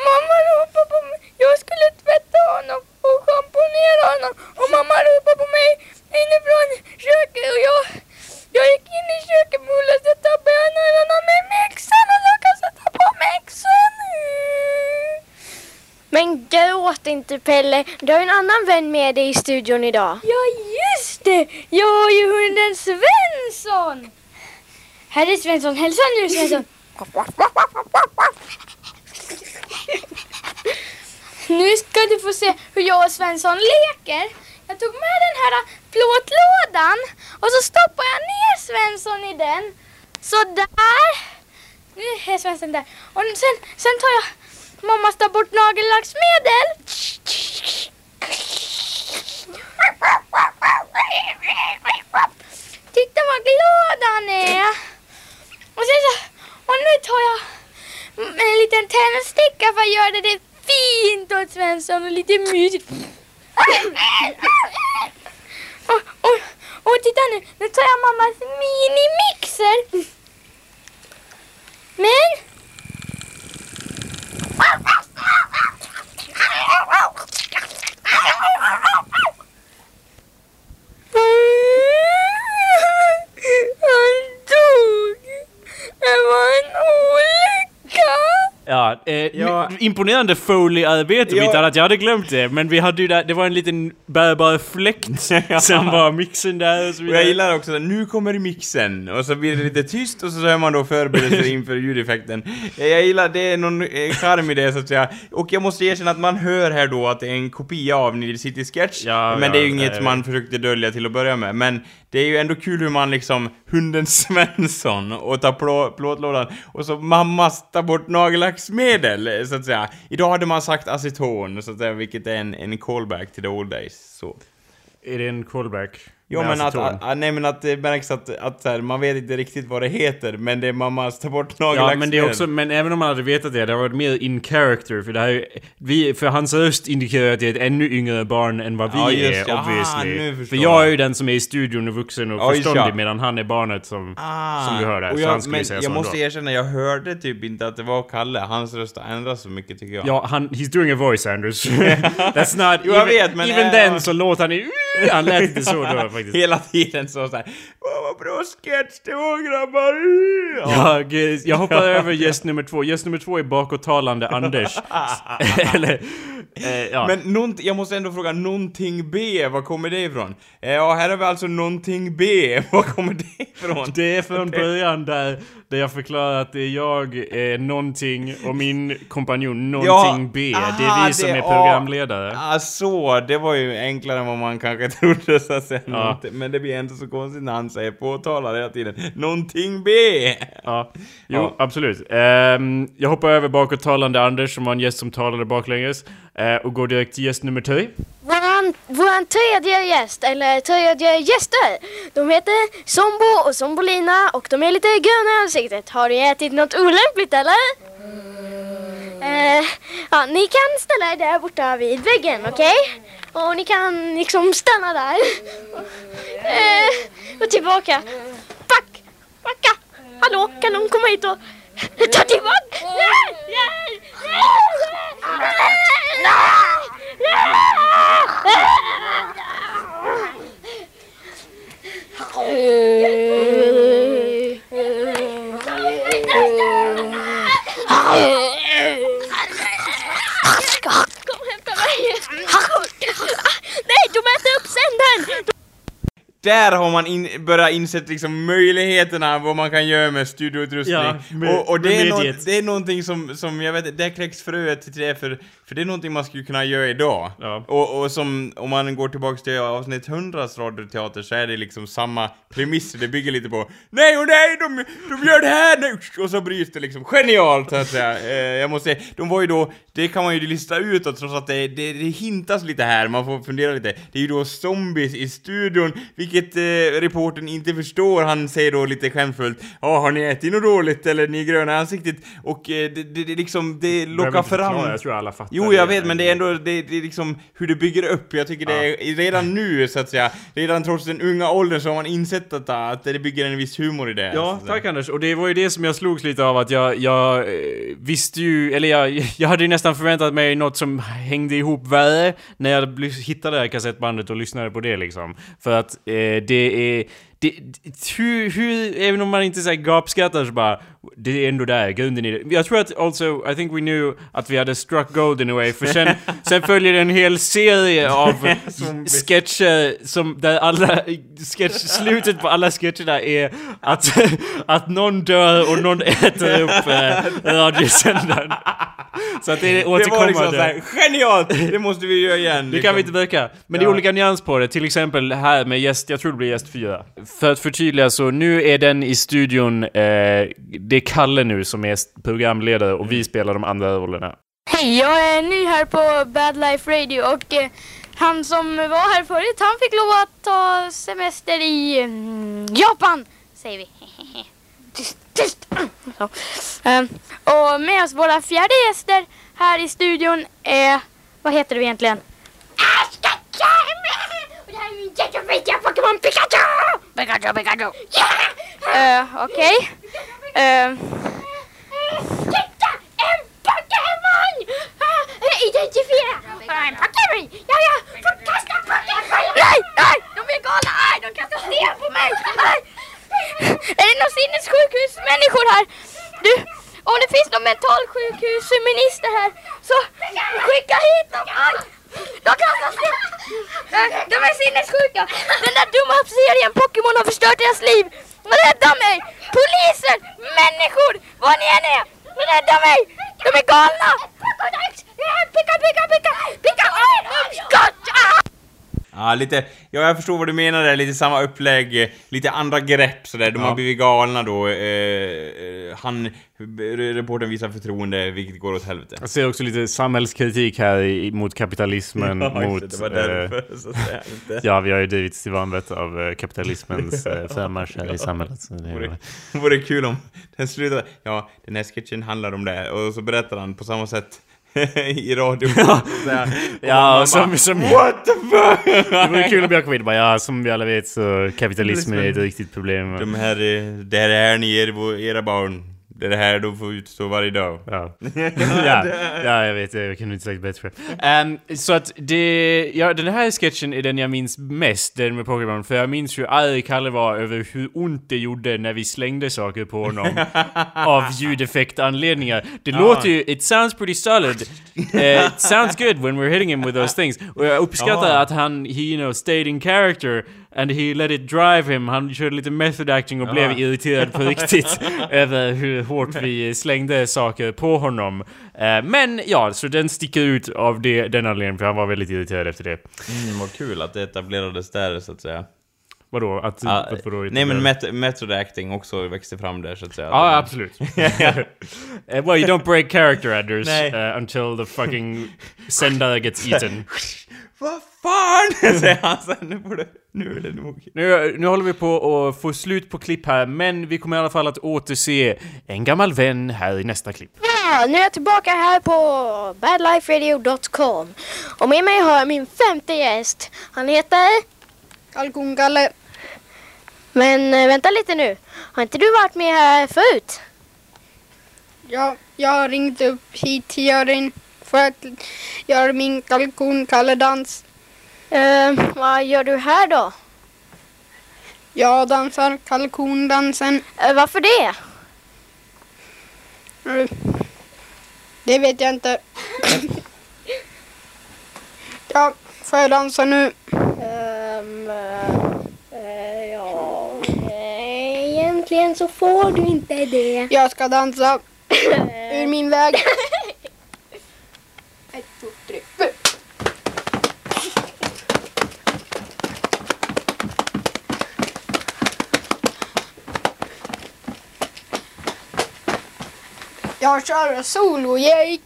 Mamma ropade på mig. Jag skulle tvätta honom och schamponera honom. Och mamma ropade på mig inifrån köket. Och jag, jag gick in i köket med Olle så tappade jag nölarna med mixen och kan sätta på mixen. Men gråt inte Pelle, du har en annan vän med dig i studion idag. Ja, just det! Jag har ju hunden Svensson! Herre Svensson, hälsa nu Svensson! Nu ska du få se hur jag och Svensson leker. Jag tog med den här plåtlådan och så stoppar jag ner Svensson i den. Så där. Nu är Svensson där. Och sen, sen tar jag mammas ta bort nagellacksmedel. Titta vad glad han är. Och sen så, och nu tar jag en liten tändsticka för att göra det fint åt Svensson och lite mysigt. Och, och, och titta nu, nu tar jag mammas minimixer. Men... Han dog. Det var en olycka. Ja, eh, Ja. imponerande Foley-arbete, Ja. annat. Jag hade glömt det. Men vi hade ju där, det var en liten bärbar fläkt som var mixen där och så Och vidare. jag gillar också att nu kommer mixen och så blir det lite tyst och så hör man då förberedelser inför ljudeffekten. Jag gillar, det är någon eh, charm i det så att säga. Och jag måste erkänna att man hör här då att det är en kopia av Nile City Sketch. Ja, men det är ju inget man försökte dölja till att börja med. Men det är ju ändå kul hur man liksom, hunden Svensson och tar plå, plåtlådan och så mammas tar bort nagellacksmedel så att säga. Idag hade man sagt aceton så att säga, vilket är en, en callback till the old days. Så. Är det en callback? Jo men att, att, nej men att det märks att, att här, man vet inte riktigt vad det heter, men det är mammas ta bort Ja, nagellacksmedel. men det är också, men även om man hade vetat det, det hade varit mer in character, för det här är- vi, för hans röst indikerar att det är ett ännu yngre barn än vad vi Ja, just är. Ah, obviously. nu för jag är ju den som är i studion och vuxen och Ja, just förståndig, ja. medan han är barnet som, Ah, som du hör där. och så jag, han skulle men säga jag måste ändå. erkänna, jag hörde typ inte att det var Kalle. Hans röst har ändrats så mycket tycker jag. Ja, han, he's doing a voice Anders. That's not... Jo, jag even, vet, men, Even äh, then ja. så låter han i... Han lät inte så då. Faktiskt. hela tiden så såhär Åh vad bra sketch det var grabbar! Jag, eh, jag hoppar över gäst nummer två. Gäst nummer två är bakåttalande Anders. Eller, eh, ja. Men nånt, jag måste ändå fråga, någonting B, var kommer det ifrån? Eh, Ja, här har vi alltså någonting B, var kommer det ifrån? Det är från början där, där jag förklarar att det är jag, eh, någonting och min kompanjon någonting B. det är aha, vi som det- är ja. programledare. Ah, så, det var ju enklare än vad man kanske trodde så att säga. Ja. Någonting- Men det blir inte så konstigt när han säger påtalar hela tiden. Någonting B! Ja, jo Ja. absolut. Ehm, jag hoppar över bakåttalande Anders som var en gäst som talade baklänges eh, och går direkt till gäst nummer tre. Våran, våran tredje gäst, eller tredje gäster, de heter Sombo och Sombolina och de är lite gröna i ansiktet. Har ni ätit något olämpligt eller? Eh, ja, ni kan ställa er där borta vid väggen, okej? Och ni kan liksom stanna där. Eh, och tillbaka. Back! Backa! Hallå, kan någon komma hit och ta tillbaka? Nej! Nej! Nej! Kom och hämta mig! Nej, de äter upp sändaren! Där har man in, börjat insett liksom möjligheterna vad man kan göra med studioutrustning. Ja, med- och och det, är nå- mediet. det är någonting som, som jag vet, där kläcks fröet till det för, för det är någonting man skulle kunna göra idag. Ja. Och, och som, om man går tillbaks till avsnitt 100 radioteater så är det liksom samma premisser, det bygger lite på Nej och nej, de, de gör det här nu! Och så bryts det liksom genialt så att säga. Eh, jag måste säga, de var ju då, det kan man ju lista utåt trots att det, det, det hintas lite här, man får fundera lite. Det är ju då zombies i studion, vilket eh, reporten inte förstår. Han säger då lite skämtfullt Ja, har ni ätit något dåligt eller ni är gröna i ansiktet? Och eh, det, det, det liksom, det lockar fram... Jag tror alla fattar Jo, jag vet, men det är ändå, det, det är liksom hur det bygger upp. Jag tycker det är redan nu, så att säga, redan trots den unga åldern så har man insett att, att det bygger en viss humor i det. Ja, tack Anders. Och det var ju det som jag slogs lite av att jag, jag eh, visste ju, eller jag, jag hade ju nästan förväntat mig något som hängde ihop värre när jag hittade det här kassettbandet och lyssnade på det liksom. För att eh, det är... Det, det- hur, hur, även om man inte säger gapskrattar så bara, det är ändå där, grunden i det. Jag tror att also, I think we knew att vi hade struck gold in a way, för sen, sen följer en hel serie av sketcher som, där alla, sketch, slutet på alla sketcherna är att, att någon dör och någon äter upp eh, radiosändaren. Så att det är Det var återkommande. liksom såhär, genialt! Det måste vi göra igen. Det kan vi inte böka. Men det är Ja. olika nyans på det. Till exempel här med gäst, jag tror det blir gäst fyra. För att förtydliga så, nu är den i studion, eh, det är Kalle nu som är programledare och vi spelar de andra rollerna. Hej, jag är ny här på Bad Life Radio och eh, han som var här förut, han fick lov att ta semester i mm, Japan, säger vi. tyst, tyst. Ehm, och med oss våra fjärde gäster här i studion är, vad heter du egentligen? Och det här är min jättefina Pokémon Pikachu! Pikachu, Pikachu! Yeah! Okej. Ehm, Titta! En Pokémon! Ah, Identifiera! En Pokémon! Ja, ja! Kasta Pokémon! Nej, nej! De är galna! De kastar sten på mig! Nej. Är det någon sinnessjukhusmänniskor här? Du, om det finns någon mentalsjukhusminister här så skicka hit dem! Aj. De kastas alltså De är sinnessjuka! Den där dumma serien Pokémon har förstört deras liv! Rädda mig! Polisen! Människor! Vad ni än är! Rädda mig! De är galna! Picka, picka, picka! Picka! Skott! Ah! Ja, lite, ja, jag förstår vad du menar där, lite samma upplägg, eh, lite andra grepp sådär, de Ja. har blivit galna då. Eh, eh, han, reportern visar förtroende, vilket går åt helvete. Jag ser också lite samhällskritik här i, mot kapitalismen, mot... det var eh, därför, så att säga. Inte. Ja, vi har ju drivits till vanvett av eh, kapitalismens eh, frammarsch här i samhället. Så det Vore, vore kul om den slutade, ja, den här sketchen handlar om det, och så berättar han på samma sätt i radio. Ja, Ja, och som- som- What the fuck! det vore kul om jag kom in och bara, ja, som vi alla vet så kapitalismen är ett riktigt problem. De här, eh, det här är ni, er, era barn. Det är det här de får utstå varje dag. Ja. ja, ja, jag vet. Jag kunde inte sagt bättre. Ehm, så att det... Ja, den här sketchen är den jag minns mest, den med Pokémon. För jag minns hur arg Kalle var över hur ont det gjorde när vi slängde saker på honom. av ljudeffektanledningar. Det låter ju... It sounds pretty solid. Eh, it sounds good when we're hitting him with those things. Och jag uppskattar Ja. att han, he you know, stayed in character. And he let it drive him. Han körde lite method acting och blev irriterad på riktigt över hur hårt vi slängde saker på honom. Eh, men ja, så den sticker ut av det, den anledningen, för han var väldigt irriterad efter det. Mm, vad kul att det etablerades där så att säga. Vadå? Att... Ja, att vadå, nej men met method acting också växte fram där så att säga. Ja, absolut. Eh, well, you don't break character, Anders, Nej. uh, until the fucking sändare gets eaten. Vad fan! säger han sen. Nu, du, nu är det nog. Nu, nu håller vi på att få slut på klipp här, men vi kommer i alla fall att återse en gammal vän här i nästa klipp. Ja, nu är jag tillbaka här på badliferadio.com. Och med mig har jag min femte gäst. Han heter... Kalkonkalle. Men eh, vänta lite nu. Har inte du varit med här förut? Ja, jag har ringt upp hit till Jörgen för att göra min kalkonkalledans. Eh, vad gör du här då? Jag dansar kalkondansen. Eh, varför det? Eh, Det vet jag inte. Ja, får jag dansa nu? Ehm, eh, ja, egentligen så får du inte det. Jag ska dansa ur min väg. Ett, två, tre, fyra. Jag kör solo-Jake.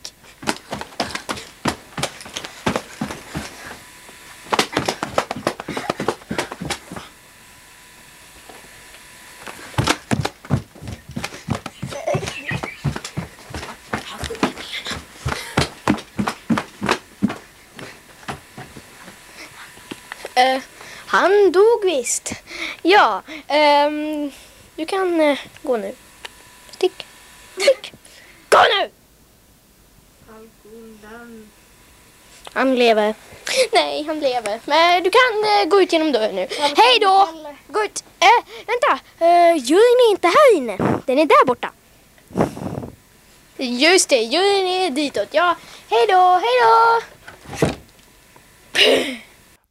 Han dog visst. Ja, ehm, du kan eh, gå nu. Stick, stick. Gå nu! Han lever. Nej, han lever. Men du kan eh, gå ut genom dörren nu. Hej då! Gå ut. Eh, vänta, uh, juryn är inte här inne. Den är där borta. Just det, juryn är ditåt. Ja, hej då, hej då!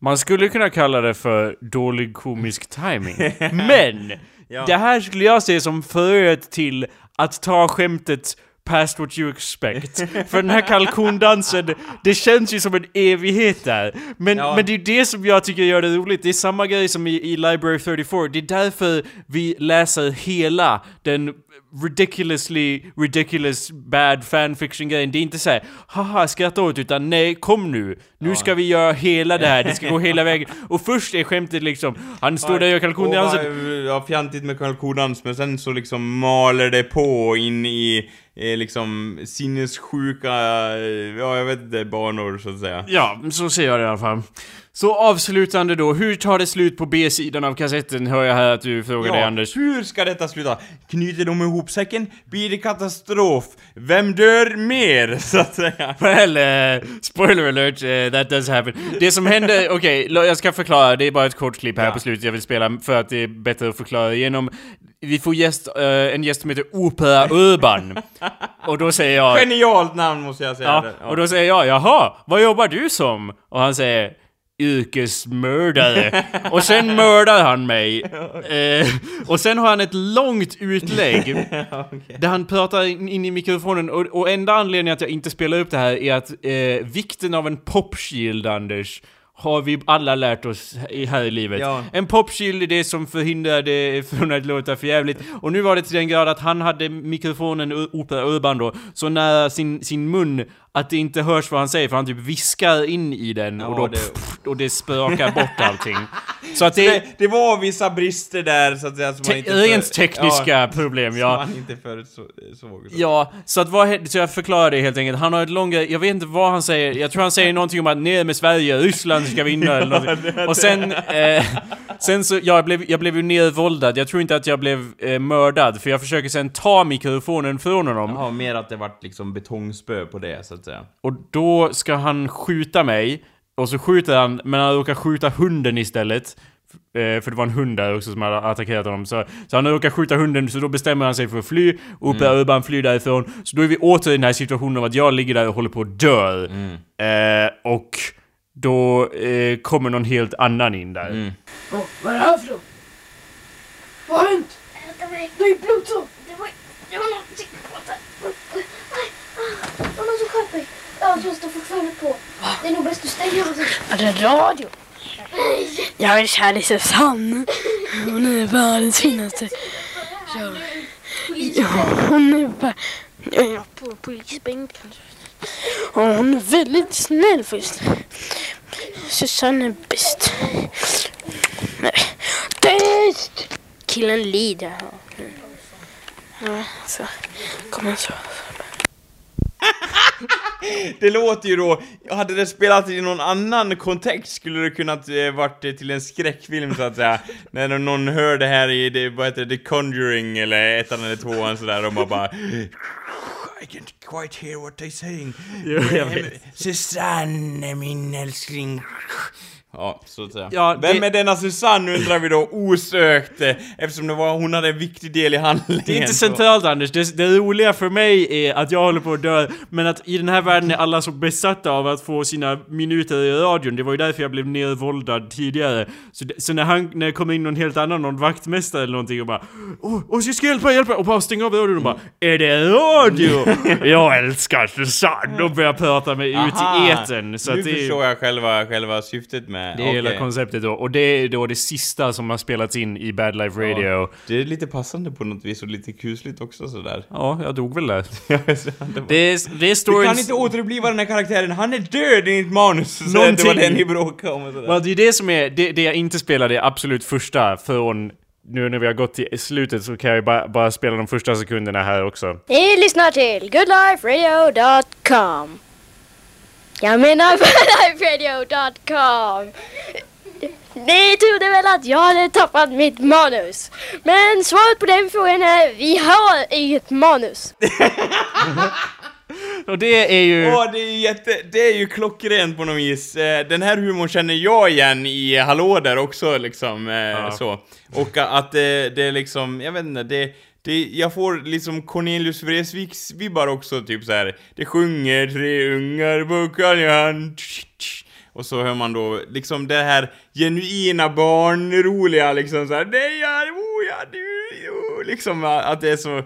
Man skulle kunna kalla det för dålig komisk timing. Men! Ja. Det här skulle jag se som fröet till att ta skämtet past what you expect. För den här kalkondansen, det känns ju som en evighet där. Men, Ja. men det är det som jag tycker gör det roligt. Det är samma grej som i, i Library 34. Det är därför vi läser hela den ridiculously ridiculous bad fanfiction grejen. Det är inte såhär haha skratta åt utan nej kom nu. Nu ska vi göra hela det här, det ska gå hela vägen. Och först är skämtet liksom, han står där och gör kalkondansen. Ja, fjantigt med kalkondans, men sen så liksom maler det på in i eh, liksom sinnessjuka, eh, ja jag vet inte, banor så att säga. Ja, så ser jag det i alla fall. Så avslutande då, hur tar det slut på B-sidan av kassetten hör jag här att du frågar dig Anders. hur ska detta sluta? Knyter de ihop säcken? Blir det katastrof? Vem dör mer, så att säga? Well, eh, spoiler alert, eh, that does happen. Det som hände, okej, lo- jag ska förklara, det är bara ett kort klipp här Ja. på slutet jag vill spela för att det är bättre att förklara igenom. Vi får gäst, eh, en gäst som heter Opera Urban. Och då säger jag... Genialt namn måste jag säga. Ja, Det- och då säger jag jaha, vad jobbar du som? Och han säger yrkesmördare. och sen mördar han mig. Eh, och sen har han ett långt utlägg. Där han pratar in, in i mikrofonen. Och, och enda anledningen att jag inte spelar upp det här är att eh, vikten av en popshield, Anders, har vi alla lärt oss i- här i livet. Ja. En popshield är det som förhindrar det från att låta för jävligt. Och nu var det till den grad att han hade mikrofonen, Opera Urban då, så nära sin, sin mun att det inte hörs vad han säger för han typ viskar in i den och Ja, då det- pff, och det spökar bort allting. Så att det Det, är det var vissa brister där så att säga som man te- inte... rent tekniska problem, Som ja. man inte förutsåg. Ja, så att vad, så jag förklarar det helt enkelt. Han har ett långt, jag vet inte vad han säger, jag tror han säger någonting om att ner med Sverige, Ryssland ska vinna eller någonting. Och sen, eh, sen så, jag blev, jag blev ju nedvåldad, jag tror inte att jag blev eh, mördad, för jag försöker sen ta mikrofonen från honom. Jaha, mer att det vart liksom betongspö på det så att säga. Och då ska han skjuta mig, och så skjuter han, men han råkar skjuta hunden istället. Eh, för det var en hund där också som hade attackerat honom. Så, så han råkar skjuta hunden, så då bestämmer han sig för att fly. Och Per Urban flyr därifrån. Så då är vi åter i den här situationen av att jag ligger där och håller på att dö. Eh, och då eh, kommer någon helt annan in där. Vad är det här för något? Vad har hänt? Det är blodtråd. Det var... Det var någonting Det var någon som sköt mig. Radion står fortfarande på. Det är nog bäst du stänger av den. Är det radio? Jag är kär i Susanne. Hon är världens finaste. Ja. Hon är bara... Ja, på polisbänken. Och hon är väldigt snäll först. Susanne är bäst. Nej. Tyst! Killen lider. Ja, så. Kommer så. Det låter ju då, hade det spelat i någon annan kontext skulle det kunnat eh, varit eh, till en skräckfilm så att säga. När någon hör det här i, det, vad heter det, The Conjuring eller ettan eller tvåan sådär och man bara I can't quite hear what they're saying. Jo, jag vet. Susanne, min älskling. Ja, så att säga. Ja, Vem det- är denna Susanne undrar vi då osökt eftersom det var, hon hade en viktig del i handlingen. Det är inte så- centralt Anders, det, det roliga för mig är att jag håller på att dö, men att i den här världen är alla så besatta av att få sina minuter i radion, det var ju därför jag blev nedvåldad tidigare. Så, det, så när han, när det kommer in någon helt annan, någon vaktmästare eller någonting och bara Åh, åh jag ska hjälpa, hjälpa! Och bara stänga av radion och bara Är det radio? jag älskar Susanne! Och börjar prata mig ut i Aha, etern. Så nu att det, förstår jag själva, själva syftet med... det är hela okej. konceptet då. Och det är då det sista som har spelats in i Bad Life Radio. Ja, Det är lite passande på något vis och lite kusligt också sådär. jag dog väl där. det Det är, det är Vi stories... kan inte återuppliva den här karaktären, han är död enligt manus! Så det var det ni bråkade om och sådär. Ja, det är det som är, det, det jag inte spelade är absolut första från nu när vi har gått till slutet så kan jag ju bara, bara spela de första sekunderna här också. Ni lyssnar till goodliferadio.com. Jag menar goodliferadio.com. Ni trodde väl att jag hade tappat mitt manus? Men svaret på den frågan är vi har inget manus. Och det är ju... Åh, det är ju jätte, det är ju klockrent på något vis. Eh, Den här humorn känner jag igen i Hallå där också liksom, eh, så. Och att det, det är liksom, jag vet inte, det, det, jag får liksom Cornelius Vreeswijks vibbar också, typ så här. Det sjunger tre ungar på Karljohan. Och så hör man då liksom det här genuina barnroliga liksom såhär. Nej, ja, oh, ja, du, oh, liksom att det är så,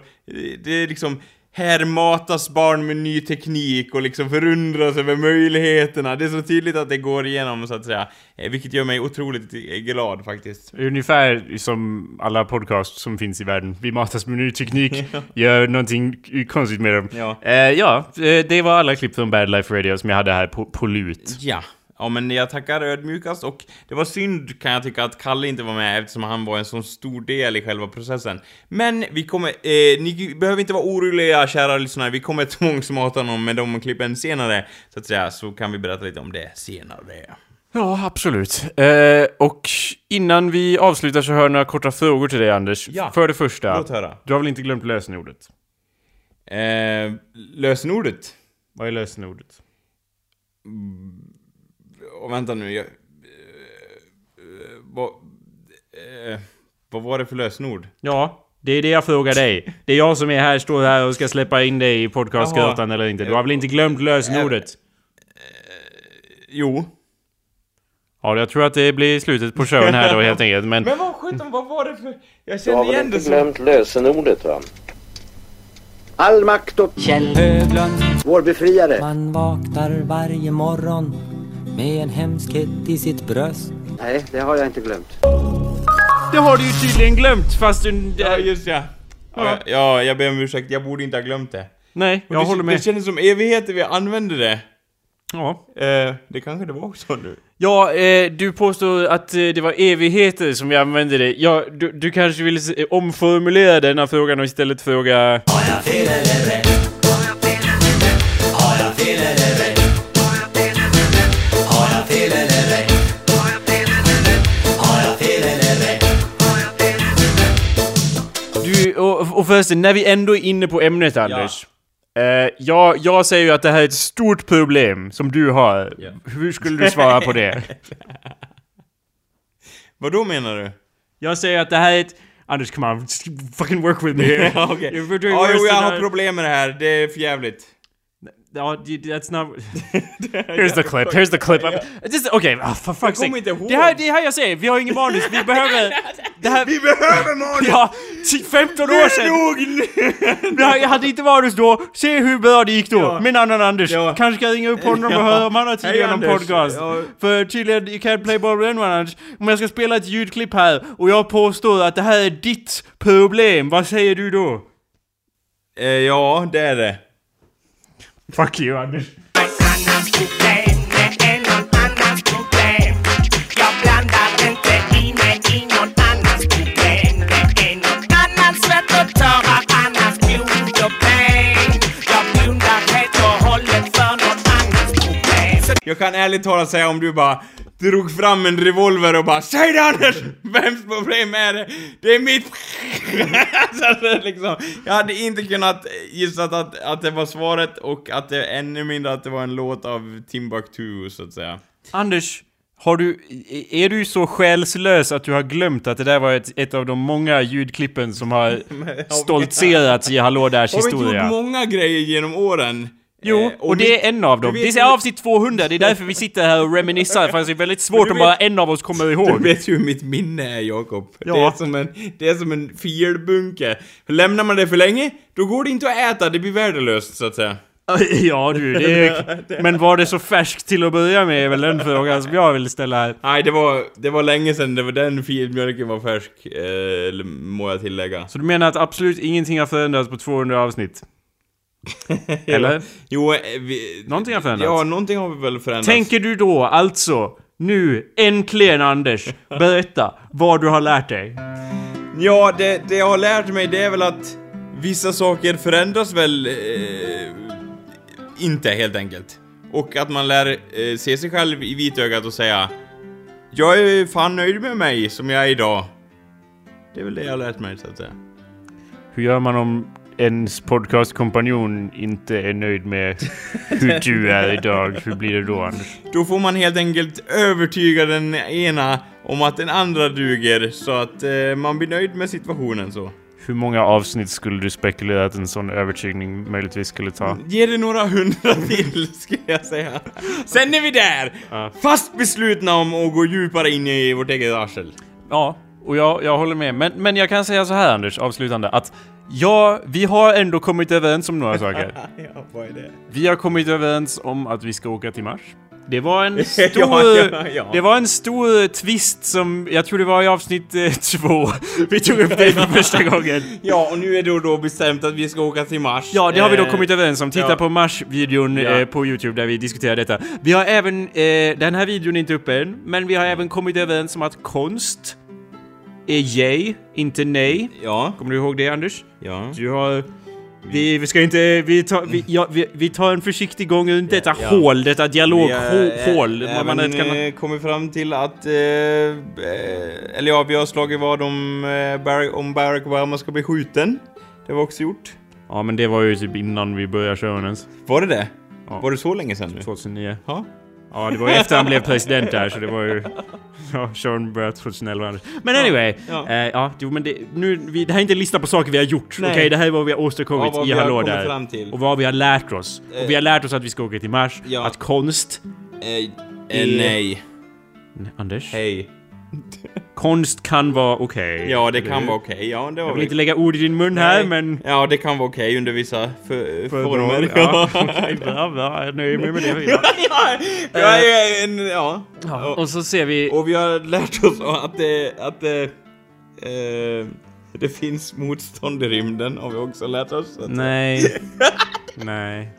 det är liksom här matas barn med ny teknik och liksom förundras över möjligheterna. Det är så tydligt att det går igenom så att säga. Eh, Vilket gör mig otroligt eh, glad faktiskt. Ungefär som alla podcasts som finns i världen. Vi matas med ny teknik, gör någonting konstigt med dem. Ja. Eh, ja, eh, det var alla klipp från Bad Life Radio som jag hade här på, på lut. Ja. Ja men jag tackar ödmjukast och det var synd kan jag tycka att Kalle inte var med eftersom han var en så stor del i själva processen. Men vi kommer, eh, ni behöver inte vara oroliga kära lyssnare, vi kommer tvångsmata honom med de klippen senare, så att säga, så kan vi berätta lite om det senare. Ja, absolut. Eh, och innan vi avslutar så har jag några korta frågor till dig Anders. Ja. För det första, Låt höra. du har väl inte glömt lösenordet? Eh, lösenordet? Vad är lösenordet? Och vänta nu, jag... Eh, eh, vad... Eh, vad var det för lösenord? Ja, det är det jag frågar dig. Det är jag som är här, står här och ska släppa in dig i podcastgrötan eller inte. Du har väl inte glömt lösenordet? Jo. Ja, jag tror att det blir slutet på showen här då helt enkelt. Men Men vad sjutton, vad var det för... Jag Du har känner väl igen inte det som... glömt lösenordet va? All makt åt Kjell Höglund vår befriare. Man vaknar varje morgon med en hemskhet i sitt bröst Nej, det har jag inte glömt. det har du ju tydligen glömt fast du... Ja, just ja. Ja, ja, jag ber om ursäkt, jag borde inte ha glömt det. Nej, jag det, håller med. Det kändes som evigheter vi använde det. Ja. Eh, det kanske det var också nu. Ja, eh, du påstod att eh, det var evigheter som vi använde det. Ja, du, du kanske vill eh, omformulera denna frågan och istället fråga... och, förresten, när vi ändå är inne på ämnet Anders. Eh, jag, jag säger ju att det här är ett stort problem som du har. Ja. Hur skulle du svara på det? Vad då menar du? Jag säger att det här är ett... Anders, come on. Fucking work with me. Ja, okej. You're doing Ja, worse jo, jag har problem med det här. Det är för jävligt. Ja, det- that's not... Here's the clip, here's the clip. Just, Okej, ah, for fuck's sake. Det här, det här jag säger, vi har ingen manus, vi behöver... Det här... Vi behöver manus! Ja, t- 15 år sedan! Jag, jag hade inte manus då, se hur bra det gick då, Ja. en annan Anders. Ja. Kanske ska ringa upp honom och höra om han har tid genom podcast. Ja. För tydligen, you can't play ball with anyone Anders. Om jag ska spela ett ljudklipp här, och jag påstår att det här är ditt problem, vad säger du då? Eh, ja, det är det. Fuck you Anders. Jag kan ärligt talat säga om du bara drog fram en revolver och bara Säg det Anders! Vems problem är det? Det är mitt! så det är liksom, jag hade inte kunnat gissa att, att det var svaret och att det ännu mindre att det var en låt av Timbuktu så att säga. Anders, har du, är du så själslös att du har glömt att det där var ett, ett av de många ljudklippen som har stoltserats i Hallå Därs Har vi inte historia? gjort många grejer genom åren? Jo, Eh, och det är en av dem. du Det är avsnitt 200, det är därför vi sitter här och reminiscerar, för det är väldigt svårt du om bara en av oss kommer Du ihåg. vet ju hur mitt minne är Jakob. Ja. Det, är som en, det är som en filbunke. Lämnar man det för länge, då går det inte att äta, det blir värdelöst så att säga. Ja du, det är, men var det så färskt till att börja med är väl den frågan som jag vill ställa här. Nej, det var, det var länge sedan det var den filmjölken var färsk, eh, må jag tillägga. Så du menar att absolut ingenting har förändrats på 200 avsnitt? Eller? Jo, eh, vi, Någonting har förändrats. Ja, någonting har väl förändrats. Tänker du då alltså, nu, äntligen Anders, berätta vad du har lärt dig? Ja, det, det jag har lärt mig det är väl att vissa saker förändras väl eh, inte helt enkelt. Och att man lär eh, se sig själv i vitögat och säga Jag är fan nöjd med mig som jag är idag. Det är väl det jag har lärt mig så att säga. Hur gör man om ens podcastkompanjon inte är nöjd med hur du är idag? Hur blir det då Anders? Då får man helt enkelt övertyga den ena om att den andra duger så att eh, man blir nöjd med situationen så. Hur många avsnitt skulle du spekulera att en sån övertygning möjligtvis skulle ta? Ge det några hundra till, ska jag säga. Sen är vi där! Ja. Fast beslutna om att gå djupare in i vårt eget arsel. Ja, och jag, jag håller med. Men, men jag kan säga så här Anders, avslutande, att ja, vi har ändå kommit överens om några saker. ja, vad är det? Vi har kommit överens om att vi ska åka till Mars. Det var en stor... Ja, ja, ja. Det var en stor twist som, jag tror det var i avsnitt eh, två. Vi tog upp det för första gången. Ja, och nu är det då bestämt att vi ska åka till Mars. Ja, det har vi då Eh, kommit överens om. Titta ja. på Mars-videon Ja. eh, på Youtube där vi diskuterar detta. Vi har även, eh, den här videon är inte uppe än, men vi har även kommit överens om att konst är yay, inte nej. Ja, Kommer du ihåg det Anders? ja. Du har... Vi, vi ska inte... Vi tar, vi, ja, vi, vi tar en försiktig gång runt detta ja. hål, detta Vi dialoghål. man även kan- kommit fram till att... Eh, eh, eller ja, vi har slagit vad om, eh, Barack, om Barack Obama ska bli skjuten. Det var också gjort. Ja men det var ju typ innan vi började köra ens. Var det det? Ja. Var det så länge sedan nu? 2009. Ja. Ja det var ju efter han blev president där så det var ju... Ja, Sean började 2011 Anders. Men anyway. Ja. Ja, eh, ja jo, men det, nu, vi, det här är inte en lista på saker vi har gjort. Okej, Nej. det här är vad vi har åstadkommit Ja, i Hallå där. Och vad vi har lärt oss. Eh. Och vi har lärt oss att vi ska åka till Mars. Ja. Att konst... Eh, eh, nej. Anders? Hej. Konst kan vara okej. Ja, det kan hur? vara okej. Ja, det var Jag vill väl- inte lägga ord i din mun här Nej. men... Ja, det kan vara okej under vissa för, För- former. Ja, okej, bra, bra. Jag är nöjd med det. Ja. ja, en, ja. Ja, och så ser vi... Och vi har lärt oss att det, att det, eh, det finns motstånd i rymden har vi också lärt oss. Nej. Nej.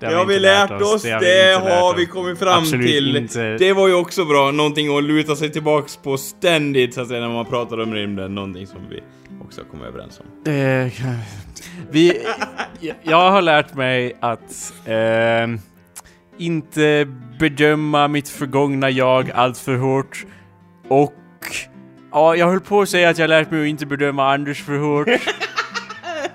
Det har vi lärt oss, det, har vi lärt har vi kommit fram Absolut till. inte. Det var ju också bra, någonting att luta sig tillbaks på ständigt så att säga när man pratar om rymden, någonting som vi också kommit överens om. Eh, vi, jag har lärt mig att ehm, inte bedöma mitt förgångna jag allt för hårt. Och ja, jag höll på att säga att jag lärt mig att inte bedöma Anders för hårt.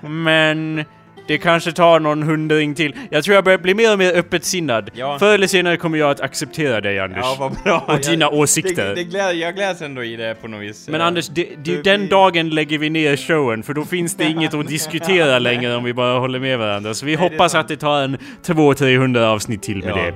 Men det kanske tar någon hundring till. Jag tror jag börjar bli mer och mer öppet sinnad. Ja. Förr eller senare kommer jag att acceptera dig Anders. Ja, vad bra. Och dina Jag- åsikter. Det, det gläd, jag gläds ändå i det på något vis. Men Anders, det, det den vi- dagen lägger vi ner showen för då finns det inget att diskutera längre om vi bara håller med varandra. Så vi det är hoppas sant. att det tar en 200-300 avsnitt till med Ja. det.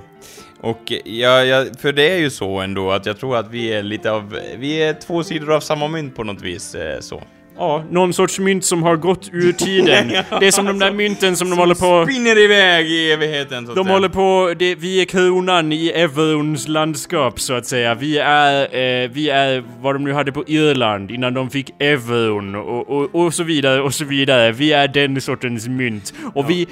Och ja, ja, för det är ju så ändå att jag tror att vi är lite av, vi är två sidor av samma mynt på något vis, eh, så. Ja, någon sorts mynt som har gått ur tiden. Det är som de där mynten som de håller på... Spinner iväg i evigheten så att De håller på, det, vi är kronan i eurons landskap så att säga. Vi är, eh, vi är vad de nu hade på Irland innan de fick euron och, och, och så vidare och så vidare. Vi är den sortens mynt. Och vi,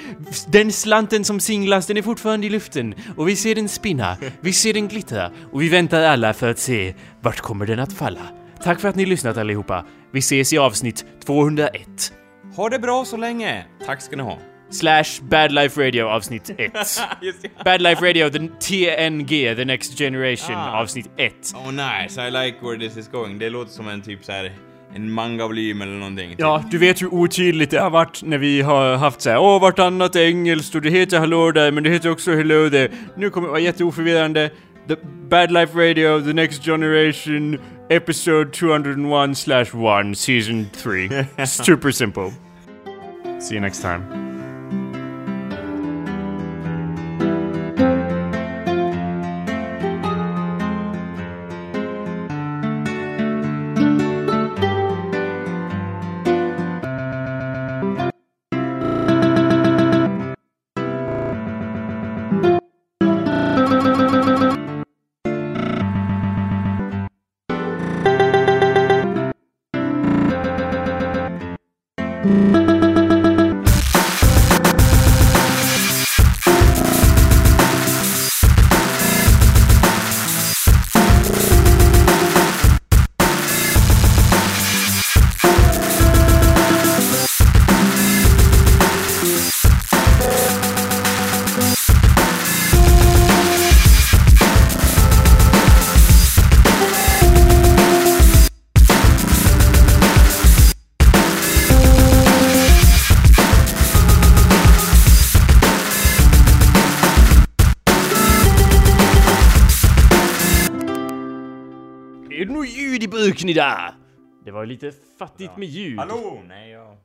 den slanten som singlas den är fortfarande i luften. Och vi ser den spinna, vi ser den glittra och vi väntar alla för att se vart kommer den att falla. Tack för att ni lyssnat allihopa. Vi ses i avsnitt 201. Ha det bra så länge! Tack ska ni ha. Slash Bad Life Radio avsnitt 1. Just det. Bad Life Radio, the TNG, The Next Generation, Ah. avsnitt 1. Oh nice, I like where this is going. Det låter som en typ så här en manga-volym eller någonting. typ. Ja, du vet hur otydligt det har varit när vi har haft så här, åh, vartannat är engelskt och det heter hallå där, men det heter också hello there. Nu kommer det vara jätteoförvirrande. The Bad Life Radio, The Next Generation, Episode 201 slash 1, Season 3. Super simple. See you next time. Är det var lite fattigt med ljud. Hallå? Nej, jag...